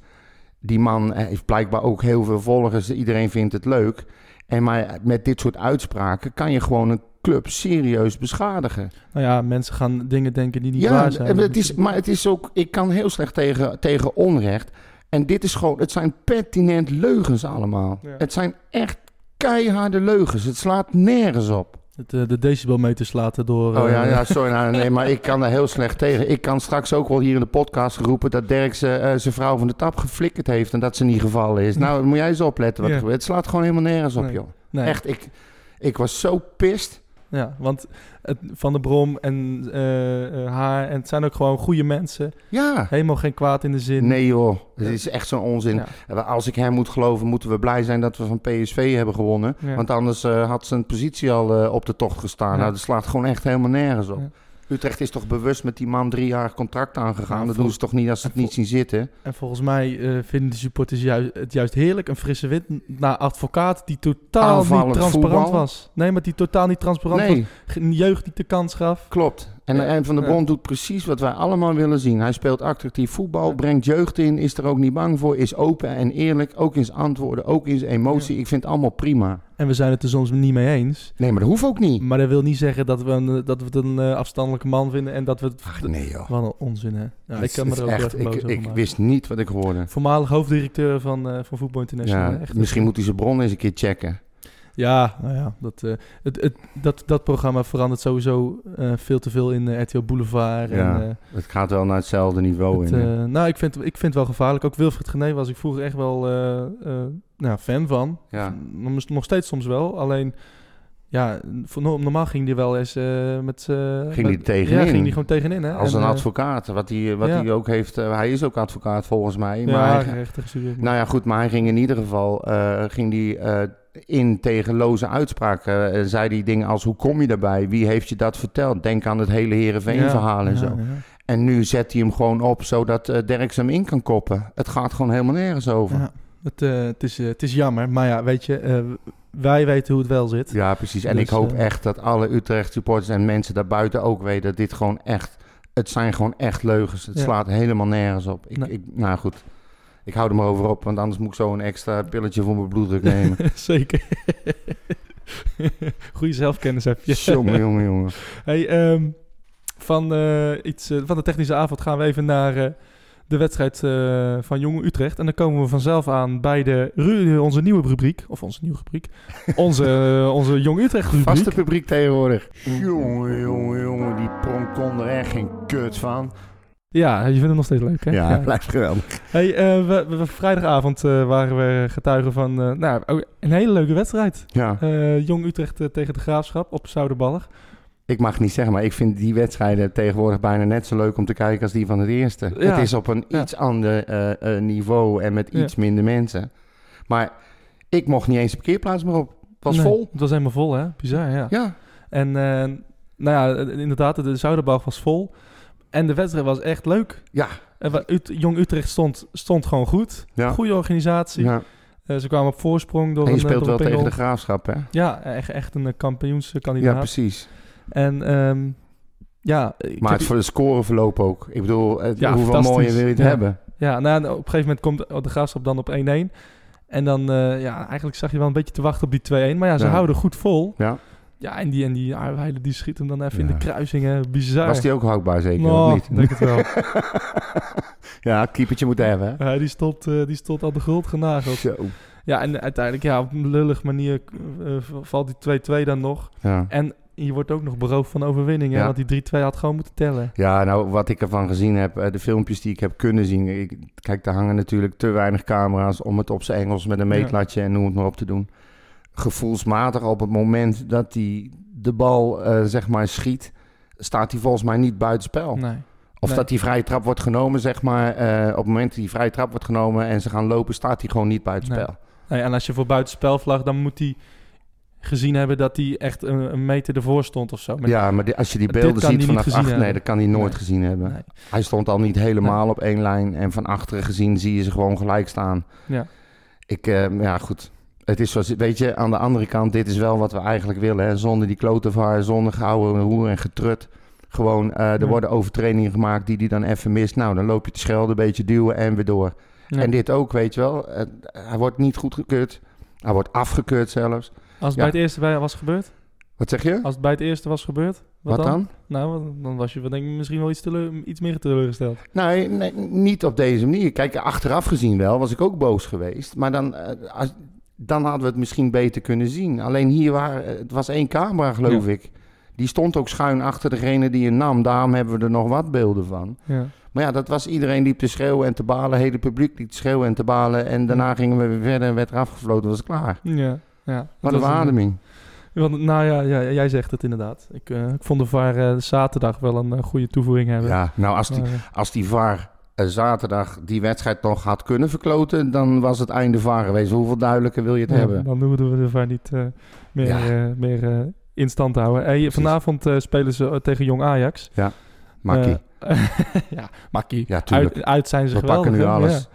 Die man eh, heeft blijkbaar ook heel veel volgers. Iedereen vindt het leuk. En maar met dit soort uitspraken kan je gewoon een club serieus beschadigen. nou ja, mensen gaan dingen denken die niet ja, waar zijn. het is, maar het is ook, ik kan heel slecht tegen, tegen onrecht. En dit is gewoon, het zijn pertinent leugens allemaal. Ja. Het zijn echt keiharde leugens. Het slaat nergens op. Het, eh, de decibelmeters laten door... Oh ja, eh, ja, sorry. nou, nee, maar ik kan daar heel slecht tegen. Ik kan straks ook wel hier in de podcast geroepen dat Dirk eh, zijn vrouw van de tap geflikkerd heeft en dat ze niet gevallen is. Nou, moet jij eens opletten wat Ja. gebeurt. Het slaat gewoon helemaal nergens op, Nee. joh. nee. Echt, ik, ik was zo pist. Ja, want het, Van der Brom en eh, eh, haar, en het zijn ook gewoon goede mensen. Ja. Helemaal geen kwaad in de zin. Nee joh, het is echt zo'n onzin. Ja. Als ik hem moet geloven, moeten we blij zijn dat we van PSV hebben gewonnen. Ja. Want anders eh, had zijn positie al op de tocht gestaan. Ja. Nou, dat slaat gewoon echt helemaal nergens op. Utrecht is toch bewust met die man drie jaar contract aangegaan. Ja, dat doen ze toch niet als ze het niet zien zitten. En volgens mij eh, vinden de supporters juist, het juist heerlijk. Een frisse wind naar advocaat die totaal Aanvallend niet transparant voetbal. was. Nee, maar die totaal niet transparant Nee. was. Jeugd niet de kans gaf. Klopt. En, en Van der. Bond doet precies wat wij allemaal willen zien. Hij speelt attractief voetbal, brengt jeugd in, is er ook niet bang voor, is open en eerlijk. Ook in zijn antwoorden, ook in zijn emotie. Ik vind het allemaal prima. En we zijn het er soms niet mee eens. Nee, maar dat hoeft ook niet. Maar dat wil niet zeggen dat we, een, dat we het een eh, afstandelijke man vinden en dat we het... Ach, nee joh. Wat een onzin, hè? Het ik kan me er ook wel echt, ik, ik wist niet wat ik hoorde. Voormalig hoofddirecteur van, eh, van Voetbal International. Ja, Echt, misschien moet hij zijn bron eens een keer checken. Ja, nou ja, dat, eh, het, het, dat, dat programma verandert sowieso eh, veel te veel in eh, RTL Boulevard. Ja, En, het gaat wel naar hetzelfde niveau het, in. nou, ik vind, ik vind het wel gevaarlijk. Ook Wilfried Gené was ik vroeger echt wel nou, fan van. Ja. Nog, nog steeds soms wel. Alleen, ja, normaal ging die wel eens met... eh, Ging die tegenin? Ja, ging die gewoon tegenin, hè. Als En, een advocaat, wat hij, wat ja. hij ook heeft. hij is ook advocaat volgens mij. Ja, maar hij- rechten gestudeerd. nou ja, goed, maar hij ging in ieder geval ging die, in tegen loze uitspraken. eh, zei hij dingen als, hoe kom je daarbij? Wie heeft je dat verteld? Denk aan het hele Heerenveen-verhaal en Ja, zo. ja. En nu zet hij hem gewoon op, zodat eh Derks hem in kan koppen. Het gaat gewoon helemaal nergens over. Ja, het, eh, het, is, het is jammer, maar ja, weet je, wij weten hoe het wel zit. Ja, precies. En Dus, ik hoop echt dat alle Utrecht supporters en mensen daarbuiten ook weten dat dit gewoon echt... Het zijn gewoon echt leugens. Het slaat helemaal nergens op. Ik, ik, nou goed, ik hou er maar over op, want anders moet ik zo een extra pilletje voor mijn bloeddruk nemen. Zeker. Goede zelfkennis heb je. jongen, jongen, jongen. Hey, ehm, van, eh, iets, eh, van de technische avond gaan we even naar eh, de wedstrijd eh, van Jong Utrecht. En dan komen we vanzelf aan bij de, ru- onze nieuwe rubriek. Of onze nieuwe rubriek. Onze, onze Jong Utrecht rubriek. Vaste publiek tegenwoordig. Jongen, jongen, jongen, die pronk kon er echt geen kut van. Ja, je vindt het nog steeds leuk, hè? Ja, blijft geweldig. Hey, eh, we, we- vrijdagavond eh, waren we getuigen van eh, nou, ook een hele leuke wedstrijd. Ja, Jong Utrecht tegen de Graafschap op Zouderballig. ik mag niet zeggen, maar ik vind die wedstrijden tegenwoordig bijna net zo leuk om te kijken als die van het eerste. Ja. Het is op een Ja. iets ander niveau en met iets minder mensen. Maar ik mocht niet eens de parkeerplaats meer op. Het was Nee, vol. Het was helemaal vol, hè? Bizar, ja. Ja, En nou ja, inderdaad, de Zouderballig was vol. En de wedstrijd was echt leuk. ja, En Ut- Jong Utrecht stond, stond gewoon goed. ja. Goede organisatie. ja. Eh, ze kwamen op voorsprong door En je een, eh, speelt wel tegen de graafschap, hè? Ja, echt, echt een eh, Ja, kampioenskandidaat. precies. en ehm, ja, Maar het voor de scoreverloop ook. Ik bedoel, het, Ja, hoeveel mooier wil je het Ja. hebben? Ja, nou, ja, op een gegeven moment komt de graafschap dan op 1-1. En dan, ja, eigenlijk zag je wel een beetje te wachten op die 2-1. Maar ja, ze Ja. houden goed vol. Ja. Ja, en die, en die die schiet hem dan even in de kruisingen. Bizar. Was die ook houdbaar zeker, Nou, of niet? denk het wel. ja, keepertje moet hebben, hè? Ja, die, stond, eh, die stond aan de grond genageld. Zo. Ja, en uiteindelijk, ja, op een lullig manier eh, valt die 2-2 dan nog. Ja. En je wordt ook nog beroofd van overwinning, Ja. want die 3-2 had gewoon moeten tellen. Ja, nou, wat ik ervan gezien heb, eh, de filmpjes die ik heb kunnen zien. Ik, kijk, daar hangen natuurlijk te weinig camera's om het op zijn Engels met een meetlatje en noem het maar op te doen. Gevoelsmatig op het moment dat hij de bal, eh, zeg maar, schiet, staat hij volgens mij niet buitenspel. Nee. Of Nee. dat die vrije trap wordt genomen, zeg maar. eh, op het moment dat die vrije trap wordt genomen en ze gaan lopen, staat hij gewoon niet buitenspel. Nee, en als je voor buitenspel vlag, dan moet hij gezien hebben dat hij echt een, een meter ervoor stond of zo. Maar Ja, maar die- als je die beelden ziet vanaf achter, nee, dat kan hij nooit Nee. gezien hebben. Nee. Hij stond al niet helemaal op één lijn en van achteren gezien zie je ze gewoon gelijk staan. Ja. Ik, eh, ja goed. Het is zoals, weet je, aan de andere kant, dit is wel wat we eigenlijk willen. Hè? Zonder die klotevaar, zonder gouden roer en getrut. Gewoon, eh, er Ja. worden overtredingen gemaakt die die dan even mist. Nou, dan loop je te schelden, een beetje duwen en weer door. Ja. En dit ook, weet je wel. Hij wordt niet goed gekeurd. Hij wordt afgekeurd zelfs. Als het Ja. bij het eerste bij was gebeurd? Wat zeg je? Als het bij het eerste was gebeurd? Wat dan? Nou, dan was je denk ik misschien wel iets, teleur, iets meer teleurgesteld. Nee, nee, niet op deze manier. Kijk, achteraf gezien wel, was ik ook boos geweest. Maar dan, eh, als, dan hadden we het misschien beter kunnen zien. Alleen hier waren, het was één camera, geloof Ja. ik. Die stond ook schuin achter degene die je nam. Daarom hebben we er nog wat beelden van. Ja. Maar ja, dat was iedereen liep te schreeuwen en te balen. Het hele publiek liep te schreeuwen en te balen. En daarna gingen we weer verder en werd er afgefloten. was het klaar. Ja, ja. Wat een was verademing. Want, nou ja, ja, jij zegt het inderdaad. Ik, eh, ik vond de VAR eh, zaterdag wel een eh, goede toevoeging hebben. Ja, nou als die, Maar, als die VAR zaterdag die wedstrijd nog had kunnen verkloten... dan was het einde VAR geweest. Hoeveel duidelijker wil je het ja, hebben? Dan hoeven we de VAR niet eh, meer, Ja. eh, meer eh, in stand houden. Hey, vanavond spelen ze tegen Jong Ajax. Ja, Makkie. Ja, Makkie. Ja. Uit, uit zijn ze We geweldig. pakken nu alles.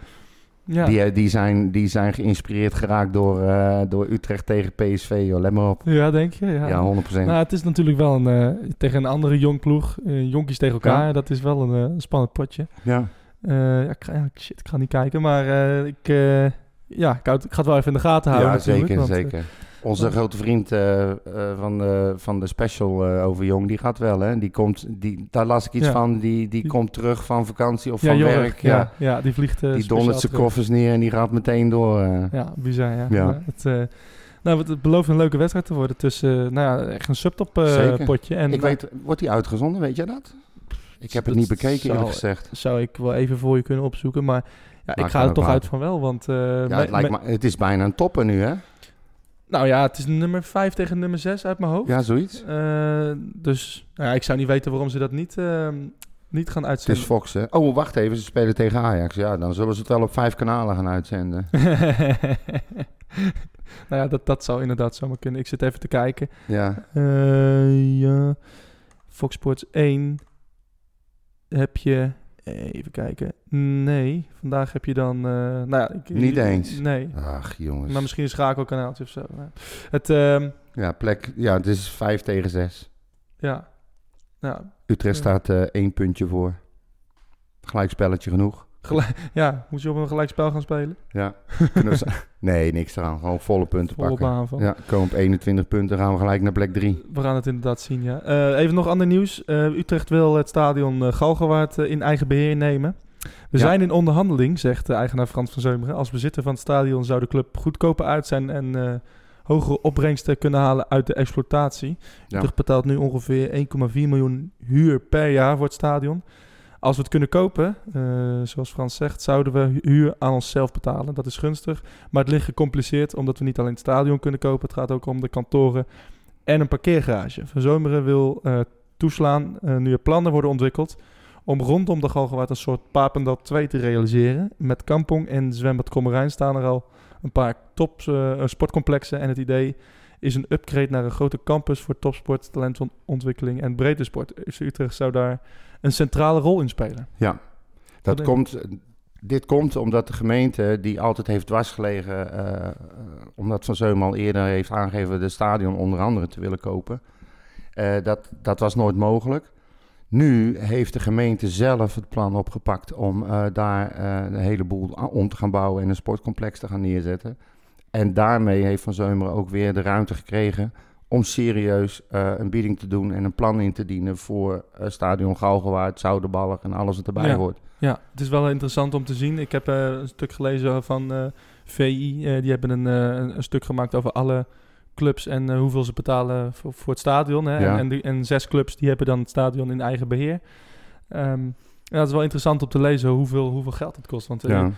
Ja. Die, die, zijn, die zijn geïnspireerd geraakt door, door Utrecht tegen PSV. Joh. Let maar op. Ja, denk je? Ja, Ja, 100%. Nou, het is natuurlijk wel een, tegen een andere jong ploeg. jonkies tegen elkaar. Ja. Dat is wel een, een spannend potje. Ja. Eh, ja, ik, ga- ja, shit, ik ga niet kijken. Maar eh, ik, eh, ja, ik, houd- ik ga het wel even in de gaten houden Ja, zeker, want, zeker. Onze want- grote vriend van, de, van de special over Jong, die gaat wel, hè? Die komt, die, daar las ik iets Ja. van, die, die komt terug van vakantie of Ja, van Jorg, werk. ja. Ja. Ja, die vliegt, die dondert zijn koffers neer en die gaat meteen door. Ja, bizar, ja. Het, nou, het, belooft een leuke wedstrijd te worden tussen, nou ja, echt een subtop potje. En, ik weet, wordt die uitgezonden, weet jij dat? Ik heb het niet bekeken, zou, eerlijk gezegd. Zou ik wel even voor je kunnen opzoeken, maar ja, ik ga er toch uit van wel, want... eh, Ja, het, lijkt me- het is bijna een topper nu, hè? Nou ja, het is nummer 5 tegen nummer 6 uit mijn hoofd. Ja, zoiets. Eh, dus nou ja, ik zou niet weten waarom ze dat niet, ehm, niet gaan Het is uitzenden. Fox, hè? Oh, wacht even, ze spelen tegen Ajax. Ja, dan zullen ze het wel op vijf kanalen gaan uitzenden. nou ja, dat, dat zou inderdaad zomaar kunnen. Ik zit even te kijken. Ja. Eh, ja. Fox Sports 1 heb je... Even kijken. Nee, vandaag heb je dan... eh, nou ja, ik, Niet eens? Nee. Ach, jongens. Maar misschien een schakelkanaaltje of zo. Het, ehm, Ja, plek, ja, het is vijf tegen zes. ja. Ja. Utrecht staat eh, één puntje voor. Gelijkspelletje genoeg. Gelijk- ja, moet je op een gelijkspel gaan spelen? Ja. We nee, niks eraan. Gewoon volle punten Volle pakken. Ja, komen op 21 punten, gaan we gelijk naar plek 3. We gaan het inderdaad zien, ja. Eh, even nog ander nieuws. Eh, Utrecht wil het stadion uh, Galgenwaard eh, in eigen beheer nemen. We Ja. zijn in onderhandeling, zegt de eigenaar Frans van Zeumeren. Als bezitter van het stadion zou de club goedkoper uit zijn en eh, hogere opbrengsten kunnen halen uit de exploitatie. Ja. Utrecht betaalt nu ongeveer 1,4 miljoen huur per jaar voor het stadion. Als we het kunnen kopen, eh, zoals Frans zegt, zouden we huur aan onszelf betalen. Dat is gunstig, maar het ligt gecompliceerd omdat we niet alleen het stadion kunnen kopen. Het gaat ook om de kantoren en een parkeergarage. Van Zomeren wil eh, toeslaan, eh, nu er plannen worden ontwikkeld, om rondom de Galgenwaard een soort Papendal 2 te realiseren. Met kampong en zwembad Kommerijn staan er al een paar top sportcomplexen. En het idee is een upgrade naar een grote campus voor topsport, talentontwikkeling en breedte sport. FC Utrecht zou daar een centrale rol in spelen. Ja, dat komt, dit komt omdat de gemeente, die altijd heeft dwarsgelegen, eh, eh, omdat Van Zeumen al eerder heeft aangegeven de stadion onder andere te willen kopen. Eh, dat, dat was nooit mogelijk. Nu heeft de gemeente zelf het plan opgepakt om eh, daar eh, een heleboel om te gaan bouwen en een sportcomplex te gaan neerzetten. En daarmee heeft Van Zeumeren ook weer de ruimte gekregen om serieus eh, een bieding te doen en een plan in te dienen voor eh, stadion Galgenwaard, Zoudenballig en alles wat erbij Ja. hoort. Ja, het is wel interessant om te zien. Ik heb eh, een stuk gelezen van VI. die hebben een, een, stuk gemaakt over alle clubs en hoeveel ze betalen voor, voor het stadion. Hè? Ja. En, en, die- en zes clubs die hebben dan het stadion in eigen beheer. Ehm ja, het is wel interessant om te lezen hoeveel, hoeveel geld het kost. Want Ja.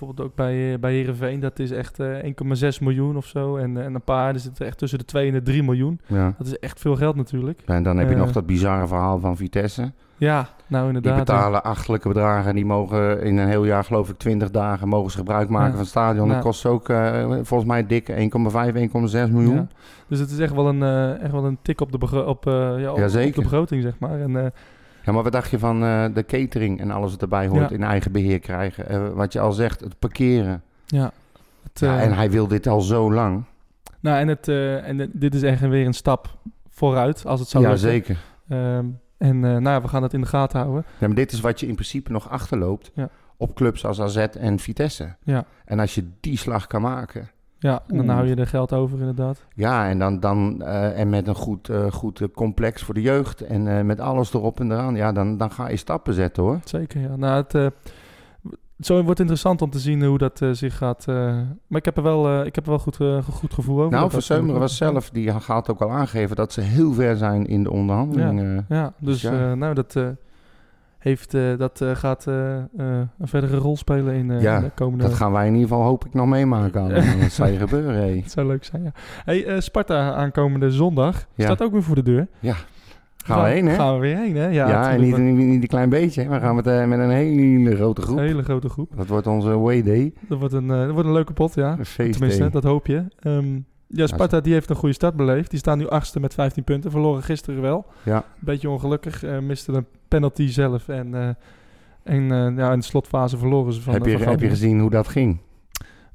Bijvoorbeeld ook bij, eh, bij Heerenveen, dat is echt eh 1,6 miljoen of zo. En, eh, en een paar, er zitten echt tussen de 2 en de 3 miljoen. Ja. Dat is echt veel geld natuurlijk. En dan heb je Eh, nog dat bizarre verhaal van Vitesse. Ja, nou Die inderdaad. betalen achtelijke bedragen en die mogen in een heel jaar, geloof ik, 20 dagen mogen ze gebruik maken Ja. van het stadion. Ja. Dat kost ook eh, volgens mij dik 1,5, 1,6 miljoen. Ja. Dus het is echt wel een, eh, echt wel een tik op de, op, eh, ja, op, op de begroting, zeg maar. En, eh, Ja, maar wat dacht je van eh, de catering en alles wat erbij hoort Ja. in eigen beheer krijgen? Eh, wat je al zegt, het parkeren. ja, het, Ja, eh, en hij wil dit al zo lang. nou, en, het, en dit is echt weer een stap vooruit, als het zou Ja, lukken. zeker. Ehm, en nou ja, we gaan het in de gaten houden. Ja, maar dit is wat je in principe nog achterloopt op clubs als AZ en Vitesse. Ja. En als je die slag kan maken... Ja, en dan Oeh. hou je er geld over inderdaad. Ja, en, dan, dan, eh, en met een goed, eh, goed eh, complex voor de jeugd en met alles erop en eraan. Ja, dan, dan ga je stappen zetten hoor. Zeker, ja. Nou, het, Zo wordt het interessant om te zien hoe dat zich gaat. maar ik heb er wel, ik heb er wel goed, goed gevoel over. Nou, Seumeren was zelf, die gaat ook al aangeven dat ze heel ver zijn in de onderhandelingen. Ja, dus ja. eh, nou, dat, heeft, eh, dat eh, gaat eh, een verdere rol spelen in de komende... Dat gaan wij in ieder geval, hoop ik, nog meemaken. Dat zou je gebeuren, hé. Het zou leuk zijn, ja. Hey, Sparta aankomende zondag Ja. staat ook weer voor de deur. Ja. Gaan we heen, hè? Gaan we weer heen, hè? Ja, Ja, en niet, niet, niet een klein beetje. We gaan met, met een hele grote groep. Een hele grote groep. Dat wordt onze way day. Dat wordt een, dat wordt een leuke pot, ja. Een Tenminste, dat hoop je. Ehm, ja, Sparta die heeft een goede start beleefd. Die staan nu achtste met 15 punten. Verloren gisteren wel. Ja. Beetje ongelukkig. eh miste een penalty zelf. En, eh, en eh, ja, in de slotfase verloren ze van heb, je, van heb je gezien hoe dat ging?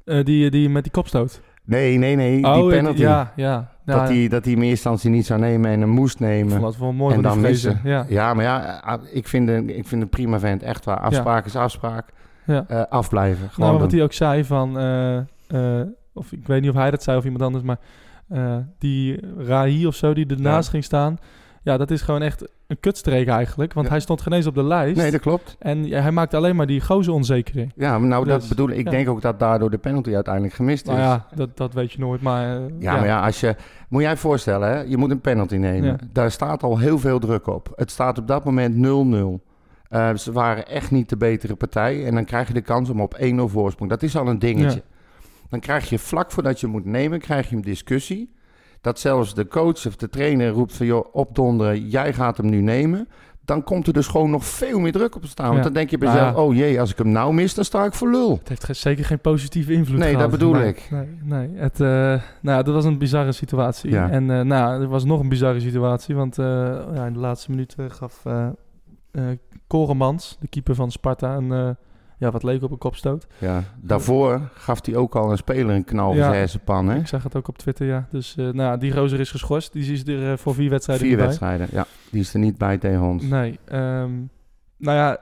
Die, die met die kopstoot. Nee, nee, nee. Oh, die eh, penalty. ja, ja. Ja, dat hij dat die in eerste instantie niet zou nemen en hem moest nemen. dat wel mooi en dan missen. vrezen, ja. maar ja, eh, ik vind, een, ik vind een prima vent. Echt waar. Afspraak is afspraak. Ja. Afblijven. Nou, Gewoon maar wat hij ook zei van... of ik weet niet of hij dat zei of iemand anders, maar... eh, die Rahi of zo, die ernaast Ja. ging staan... Ja, dat is gewoon echt een kutstreek eigenlijk. Want Ja. hij stond geen eens op de lijst. Nee, dat klopt. En ja, hij maakte alleen maar die gozer onzeker. Ja, nou, dat Dus, bedoel ik. Ik ja. denk ook dat daardoor de penalty uiteindelijk gemist is. Nou ja, dat, dat weet je nooit, maar... eh, Ja, maar ja, als je... Moet jij voorstellen, hè? je moet een penalty nemen. Ja. Daar staat al heel veel druk op. Het staat op dat moment 0-0. Eh, ze waren echt niet de betere partij. En dan krijg je de kans om op 1-0 voorsprong. Dat is al een dingetje. Dan krijg je vlak voordat je moet nemen, krijg je een discussie. Dat zelfs de coach of de trainer roept van... joh, opdonderen, jij gaat hem nu nemen. Dan komt er dus gewoon nog veel meer druk op te staan. Want Ja. dan denk je bij Nou jezelf... oh jee, als ik hem nou mis, dan sta ik voor lul. Het heeft zeker geen positieve invloed Nee, gehad. dat bedoel Nee, ik. Nee, nee. Het, eh, nou, dat was een bizarre situatie. Ja. En eh, nou, er was nog een bizarre situatie. Want eh, ja, in de laatste minuut gaf Koremans, de keeper van Sparta, een, ja, wat leek op een kopstoot. Ja, daarvoor gaf hij ook al een speler een knal Ja. zijn hersenpan. Hè? Ik zag het ook op Twitter, ja. Dus eh, nou, die rozer is geschorst. Die is er eh, voor vier wedstrijden Vier bij. wedstrijden, ja. Die is er niet bij tegen ons. Nee. ehm, nou ja,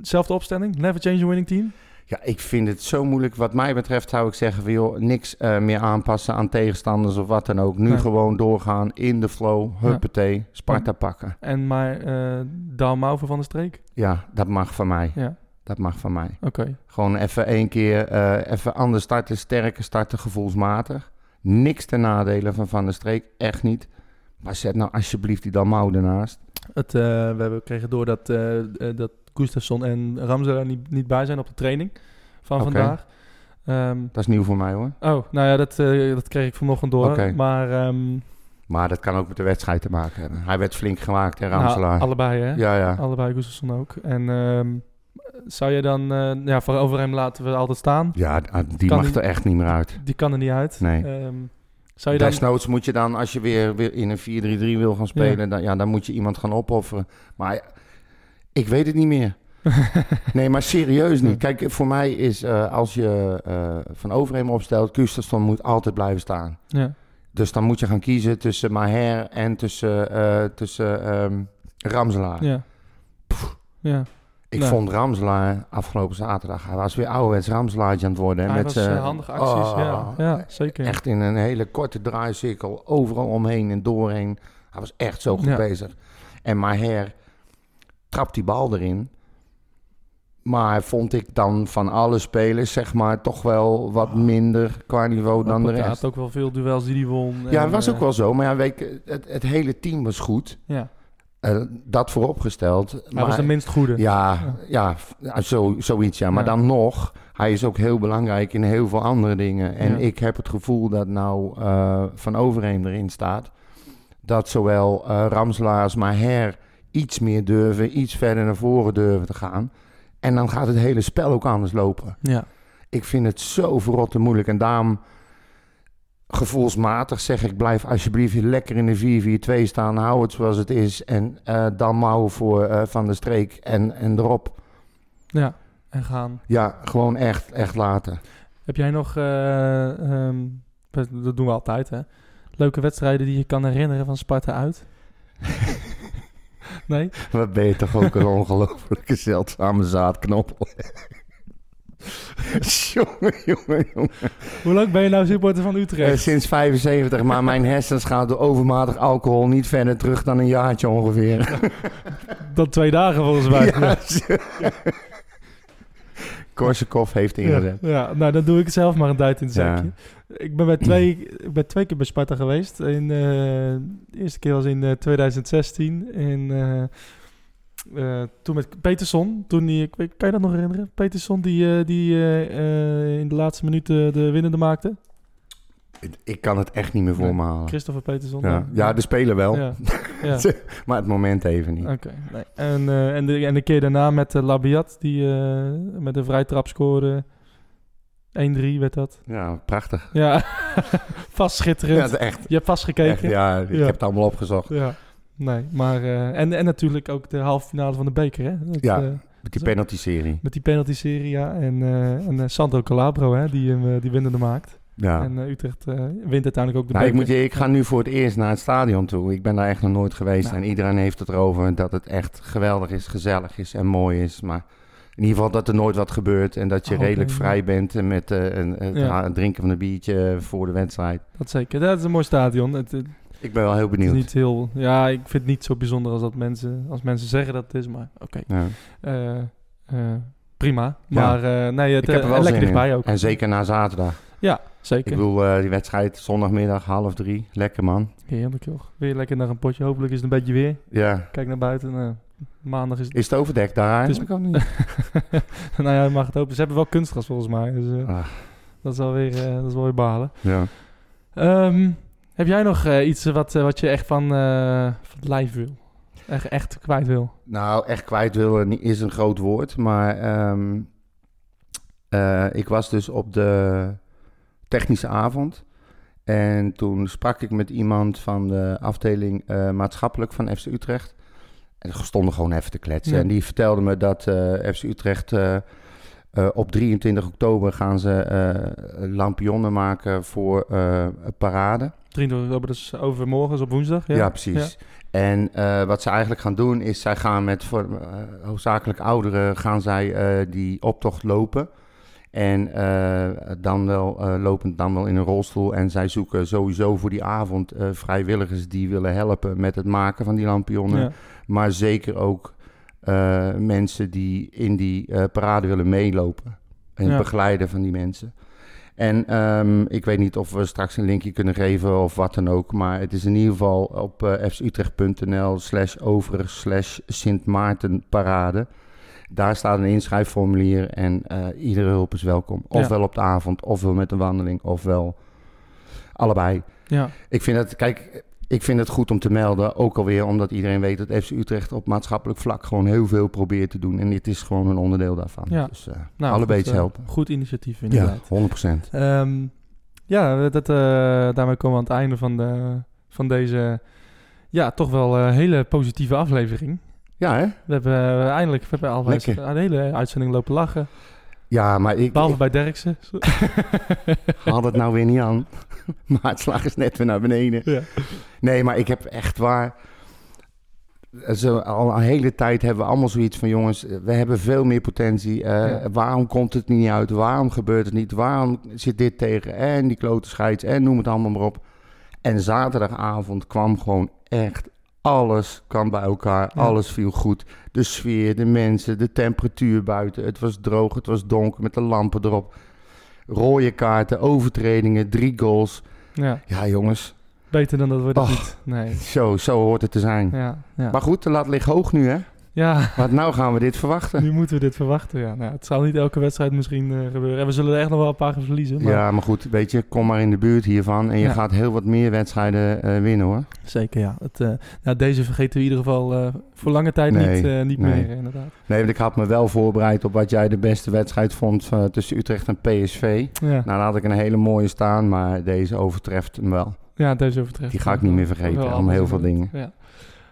dezelfde opstelling. Never change a winning team. Ja, ik vind het zo moeilijk. Wat mij betreft zou ik zeggen van joh, niks eh, meer aanpassen aan tegenstanders of wat dan ook. Nu Nee. gewoon doorgaan in de flow, huppatee, Sparta pakken. En maar eh Dalmau van de streek. Ja, dat mag van mij. Ja, Dat mag van mij. oké. Gewoon even één keer, eh, even anders starten, sterker starten, gevoelsmatig. Niks ten nadele van Van der Streek, echt niet. Maar zet nou alsjeblieft die Dalmau ernaast. Het, eh, we hebben kregen door dat, eh, dat Gustafsson en Ramselaar niet, niet bij zijn op de training van vandaag. Ehm, Dat is nieuw voor mij hoor. oh, nou ja, dat, dat kreeg ik vanochtend door. Maar ehm, Maar dat kan ook met de wedstrijd te maken hebben. Hij werd flink gemaakt, hè, nou, Ramselaar. allebei hè? Ja, ja. Allebei Gustafsson ook. En ehm, zou je dan, eh, ja, voor over hem laten we altijd staan. Ja, die Kan mag er echt niet meer uit. Die kan er niet uit. Nee. Ehm, zou je dan, Desnoods moet je dan, als je weer, weer in een 4-3-3 wil gaan spelen, Dan, ja, dan moet je iemand gaan opofferen. Maar ik weet het niet meer. nee, maar serieus niet. Kijk, voor mij is eh, als je eh, van Overheem opstelt, Gustafsson moet altijd blijven staan. ja. Dus dan moet je gaan kiezen tussen Maher en tussen, eh, tussen ehm, Ramselaar. Ja. Ja. Ik Nou. vond Ramselaar afgelopen zaterdag, hij was weer ouderwets Ramselaartje aan het worden. Hij met zijn- eh, handige acties, ja. Oh, Ja, zeker. Echt in een hele korte draaicirkel, overal omheen en doorheen. Hij was echt zo goed Ja. bezig. En Maher trapt die bal erin. Maar vond ik dan van alle spelers, zeg maar, toch wel wat minder qua niveau dan de Hij rest. had ook wel veel duels die hij won. Ja, het was ook eh, wel zo. Maar ja, weet het, het hele team was goed. Ja. Eh, dat vooropgesteld. Hij maar, was de minst goede. Ja, ja, ja, zo, zoiets ja. Maar Ja. dan nog, hij is ook heel belangrijk in heel veel andere dingen. En Ja. ik heb het gevoel dat nou eh, Van Overheem erin staat. Dat zowel eh Ramselaar als Maher iets meer durven, iets verder naar voren durven te gaan. En dan gaat het hele spel ook anders lopen. Ja. Ik vind het zo verrotte moeilijk. En daarom gevoelsmatig zeg ik, blijf alsjeblieft lekker in de 4-4-2 staan. Hou het zoals het is. En eh, dan mouwen voor eh, Van de Streek en, en erop. Ja, en gaan. Ja, gewoon echt, echt laten. Heb jij nog, eh, ehm, dat doen we altijd hè, leuke wedstrijden die je kan herinneren van Sparta uit? nee? Wat ben je toch ook een ongelofelijke zeldzame zaadknoppel. jongen, jongen, jongen. Hoe lang ben je nou supporter van Eh, Utrecht? sinds 75, maar mijn hersens gaan door overmatig alcohol niet verder terug dan een jaartje ongeveer. Dat twee dagen volgens mij. Ja, Korsakoff heeft ingezet. Ja, ja, nou dan doe ik zelf maar een duit in het Ja. zakje. Ik ben bij twee, ik ben twee keer bij Sparta geweest. In, eh, de eerste keer was in eh, 2016. En eh, toen met Peterson. Toen die, kan je dat nog herinneren? Peterson die, eh, die eh, in de laatste minuten de winnende maakte. Ik- kan het echt niet meer voor me halen. Christopher Peterson. Ja, ja de speler wel. Ja. Ja. maar het moment even niet. Oké, nee. En, en, de, en de keer daarna met Labiat, die met een vrijtrap scoorde. 1-3 werd dat. Ja, prachtig. Ja, vast schitterend. Ja, echt. Je hebt vast gekeken. Echt, ja, ik heb het allemaal opgezocht. Ja, nee, maar... eh, en, en natuurlijk ook de halve finale van de beker, hè? Dat, Ja, eh, met die penalty-serie. Met die penalty-serie, ja. En, eh en Sandro Calabro, hè, die hem die winnende maakt. Ja. En Utrecht wint uiteindelijk ook de Nou, ik, moet je, ik ga nu voor het eerst naar het stadion toe. Ik ben daar echt nog nooit geweest. Nou. En iedereen heeft het erover dat het echt geweldig is, gezellig is en mooi is. Maar in ieder geval dat er nooit wat gebeurt. En dat je Oh, redelijk vrij bent met een, het, Ja. drinken van een biertje voor de wedstrijd. Dat zeker. Dat is een mooi stadion. Het, het- Ik ben wel heel benieuwd. niet heel... Ja, ik vind het niet zo bijzonder als dat mensen, als mensen zeggen dat het is, maar oké. Ja. Eh, eh, prima. Ja. Maar eh, nee, het, ik heb er wel lekker zin dichtbij in. ook. En zeker na zaterdag. Ja, zeker. Ik bedoel, eh, die wedstrijd zondagmiddag half drie. Lekker man. Heerlijk joh. Weer lekker naar een potje. Hopelijk is het een beetje weer. Ja. Kijk naar buiten. eh, maandag is het... Is het overdekt daar Het is- ook niet? nou ja, je mag het hopen. Ze hebben wel kunstgras volgens mij. Dus eh, Ah, dat, is wel weer, eh, dat is wel weer balen. ja. Ehm, heb jij nog eh, iets wat, eh, wat je echt van, eh, van het lijf wil? Echt, echt kwijt wil? Nou, echt kwijt willen niet- is een groot woord. Maar ehm, eh, ik was dus op de technische avond. En toen sprak ik met iemand van de afdeling maatschappelijk van FC Utrecht. En we stonden gewoon even te kletsen. Ja. En die vertelde me dat FC Utrecht eh, op 23 oktober gaan ze eh, lampionnen maken voor eh, een parade. 23 oktober, dus overmorgen, is op woensdag. Ja, Ja, precies. En wat ze eigenlijk gaan doen is, zij gaan met voor, hoofdzakelijk ouderen gaan zij die optocht lopen. En dan wel lopend dan wel in een rolstoel. En zij zoeken sowieso voor die avond vrijwilligers die willen helpen met het maken van die lampionnen. Ja. Maar zeker ook eh, mensen die in die eh, parade willen meelopen. En Ja. begeleiden van die mensen. En ehm, ik weet niet of we straks een linkje kunnen geven of wat dan ook. Maar het is in ieder geval op eh fcutrecht.nl slash over slash Sint Maarten parade. Daar staat een inschrijfformulier en iedere hulp is welkom. Ofwel op de avond, ofwel met een wandeling, ofwel allebei. Ja. Ik vind het, kijk, ik vind het goed om te melden. Ook alweer omdat iedereen weet dat FC Utrecht op maatschappelijk vlak gewoon heel veel probeert te doen. En dit is gewoon een onderdeel daarvan. Ja. Dus Nou, goed, iets eh, helpen. Goed initiatief Ja, inderdaad. 100%. Ehm, ja, dat, eh, daarmee komen we aan het einde van, de, van deze ja, toch wel eh, hele positieve aflevering. Ja, hè? We hebben eindelijk we hebben al een hele uitzending lopen lachen. Ja, maar ik, Behalve ik bij Derksen. haal het nou weer niet aan. maar het slag is net weer naar beneden. Ja. Nee, maar ik heb echt waar... Zo, al een hele tijd hebben we allemaal zoiets van... jongens, we hebben veel meer potentie. Eh, Ja. Waarom komt het niet uit? Waarom gebeurt het niet? Waarom zit dit tegen? En die klote scheids en noem het allemaal maar op. En zaterdagavond kwam gewoon echt... Alles kwam bij elkaar, Ja. alles viel goed. De sfeer, de mensen, de temperatuur buiten. Het was droog, het was donker met de lampen erop. Rode kaarten, overtredingen, drie goals. Ja, Ja, jongens, beter dan dat wordt het Och. niet. Nee. zo, zo hoort het te zijn. Ja, ja. Maar goed, de lat ligt hoog nu, hè? Ja, Want nou gaan we dit verwachten. nu moeten we dit verwachten. Ja. Nou, het zal niet elke wedstrijd misschien eh, gebeuren. En we zullen er echt nog wel een paar gaan verliezen. Maar Ja, maar goed, weet je, kom maar in de buurt hiervan en je Ja. gaat heel wat meer wedstrijden eh, winnen, hoor. Zeker, ja. Het, eh, nou, deze vergeten we in ieder geval voor lange tijd Nee, niet, niet nee. meer, inderdaad. Nee, want ik had me wel voorbereid op wat jij de beste wedstrijd vond tussen Utrecht en PSV. Ja, Nou, daar had ik een hele mooie staan, maar deze overtreft hem wel. ja deze overtreft. Die ga ik niet meer vergeten, om heel veel dingen. Ja.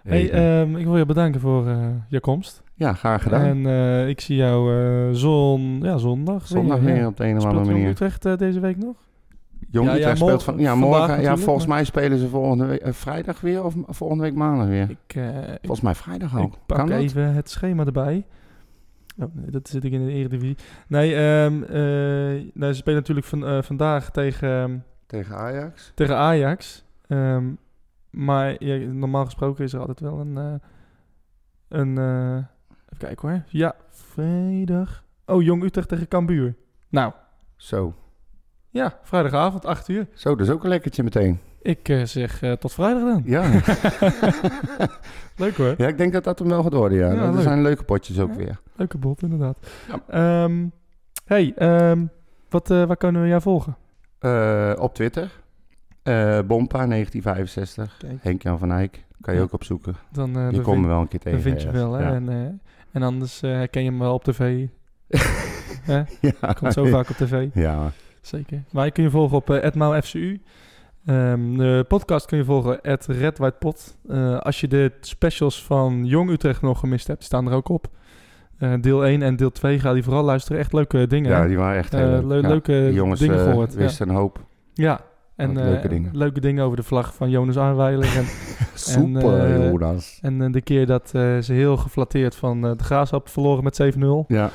Hey, ehm, ik wil je bedanken voor eh, je komst. ja, graag gedaan. En eh, ik zie jou eh, zon, ja, zondag. Zondag weer, ja. op de een of andere Jong manier. Utrecht eh, deze week nog? Jong Ja, ja, Utrecht speelt van... Ja, morgen, ja, volgens maar- mij spelen ze volgende week, vrijdag weer of volgende week maandag weer. Ik, eh, Volgens mij vrijdag ook. ik pak kan dat? even het schema erbij. Oh, nee, dat zit ik in de Eredivisie. Nee, ehm eh, nou, ze spelen natuurlijk van, eh, vandaag tegen... ehm, Tegen Ajax. tegen Ajax. Ehm, maar ja, normaal gesproken is er altijd wel een... eh, een eh, even kijken hoor. Ja, vrijdag. Oh, Jong Utrecht tegen Cambuur. Nou, Zo. ja, vrijdagavond, 8 uur. Zo, dat is ook een lekkertje meteen. Ik eh, zeg tot vrijdag dan. Ja. Leuk hoor. ja, ik denk dat dat hem wel gaat worden, ja. Ja, er zijn leuke potjes ook Ja. weer. Leuke bot, inderdaad. Ehm, hey, ehm, wat, waar kunnen we jou volgen? Op Twitter. Eh Bompa 1965. Kijk. Henk-Jan van Eyck. Kan je Ja. ook opzoeken. Dan, eh, je komt me wel een keer tegen. Dan vind je wel, hè? Ja. En, eh, en anders eh, herken je hem wel op tv. Ja. Komt zo vaak op tv. Ja. Zeker. Maar je kun je volgen op uh, FCU. Ehm, de podcast kun je volgen at Red White Pot. Als je de specials van Jong Utrecht nog gemist hebt, staan er ook op. Deel 1 en deel 2 ga die vooral luisteren. Echt leuke dingen. Ja, hè? die waren echt heel leuk. le- Ja. Leuke jongens dingen eh, gehoord. ja. een hoop. Ja, en Wat eh, leuke dingen. leuke dingen over de vlag van Jonas Aanweiler. En, Super, en, eh, Jonas. En eh, de keer dat ze heel geflatteerd van de Graafschap verloren met 7-0. Ja.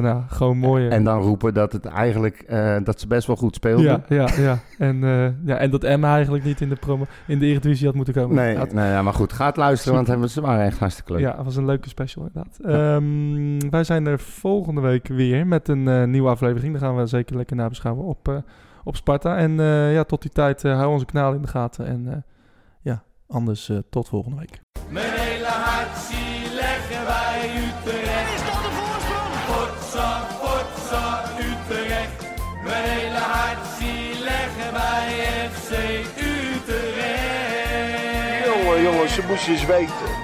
Nou, gewoon mooi. En dan roepen dat het eigenlijk dat ze best wel goed speelden. Ja, ja, ja. En, ja. en dat Emma eigenlijk niet in de, promo, in de Eredivisie had moeten komen. Nee, nee ja, maar goed, ga het luisteren, want hebben- ze waren echt hartstikke leuk. Ja, het was een leuke special inderdaad. Ehm, wij zijn er volgende week weer met een nieuwe aflevering. Daar gaan we zeker lekker nabeschouwen op, op Sparta. En eh, ja, tot die tijd uh, hou onze kanaal in de gaten. En uh, ja, anders uh, tot volgende week. Mijn hele hart zie leggen wij Utrecht. Is dat de voorsprong? Potsa, potsa, Utrecht. Mijn hele hart zie leggen wij FC Utrecht. Jongen, jongens, ze moesten eens weten.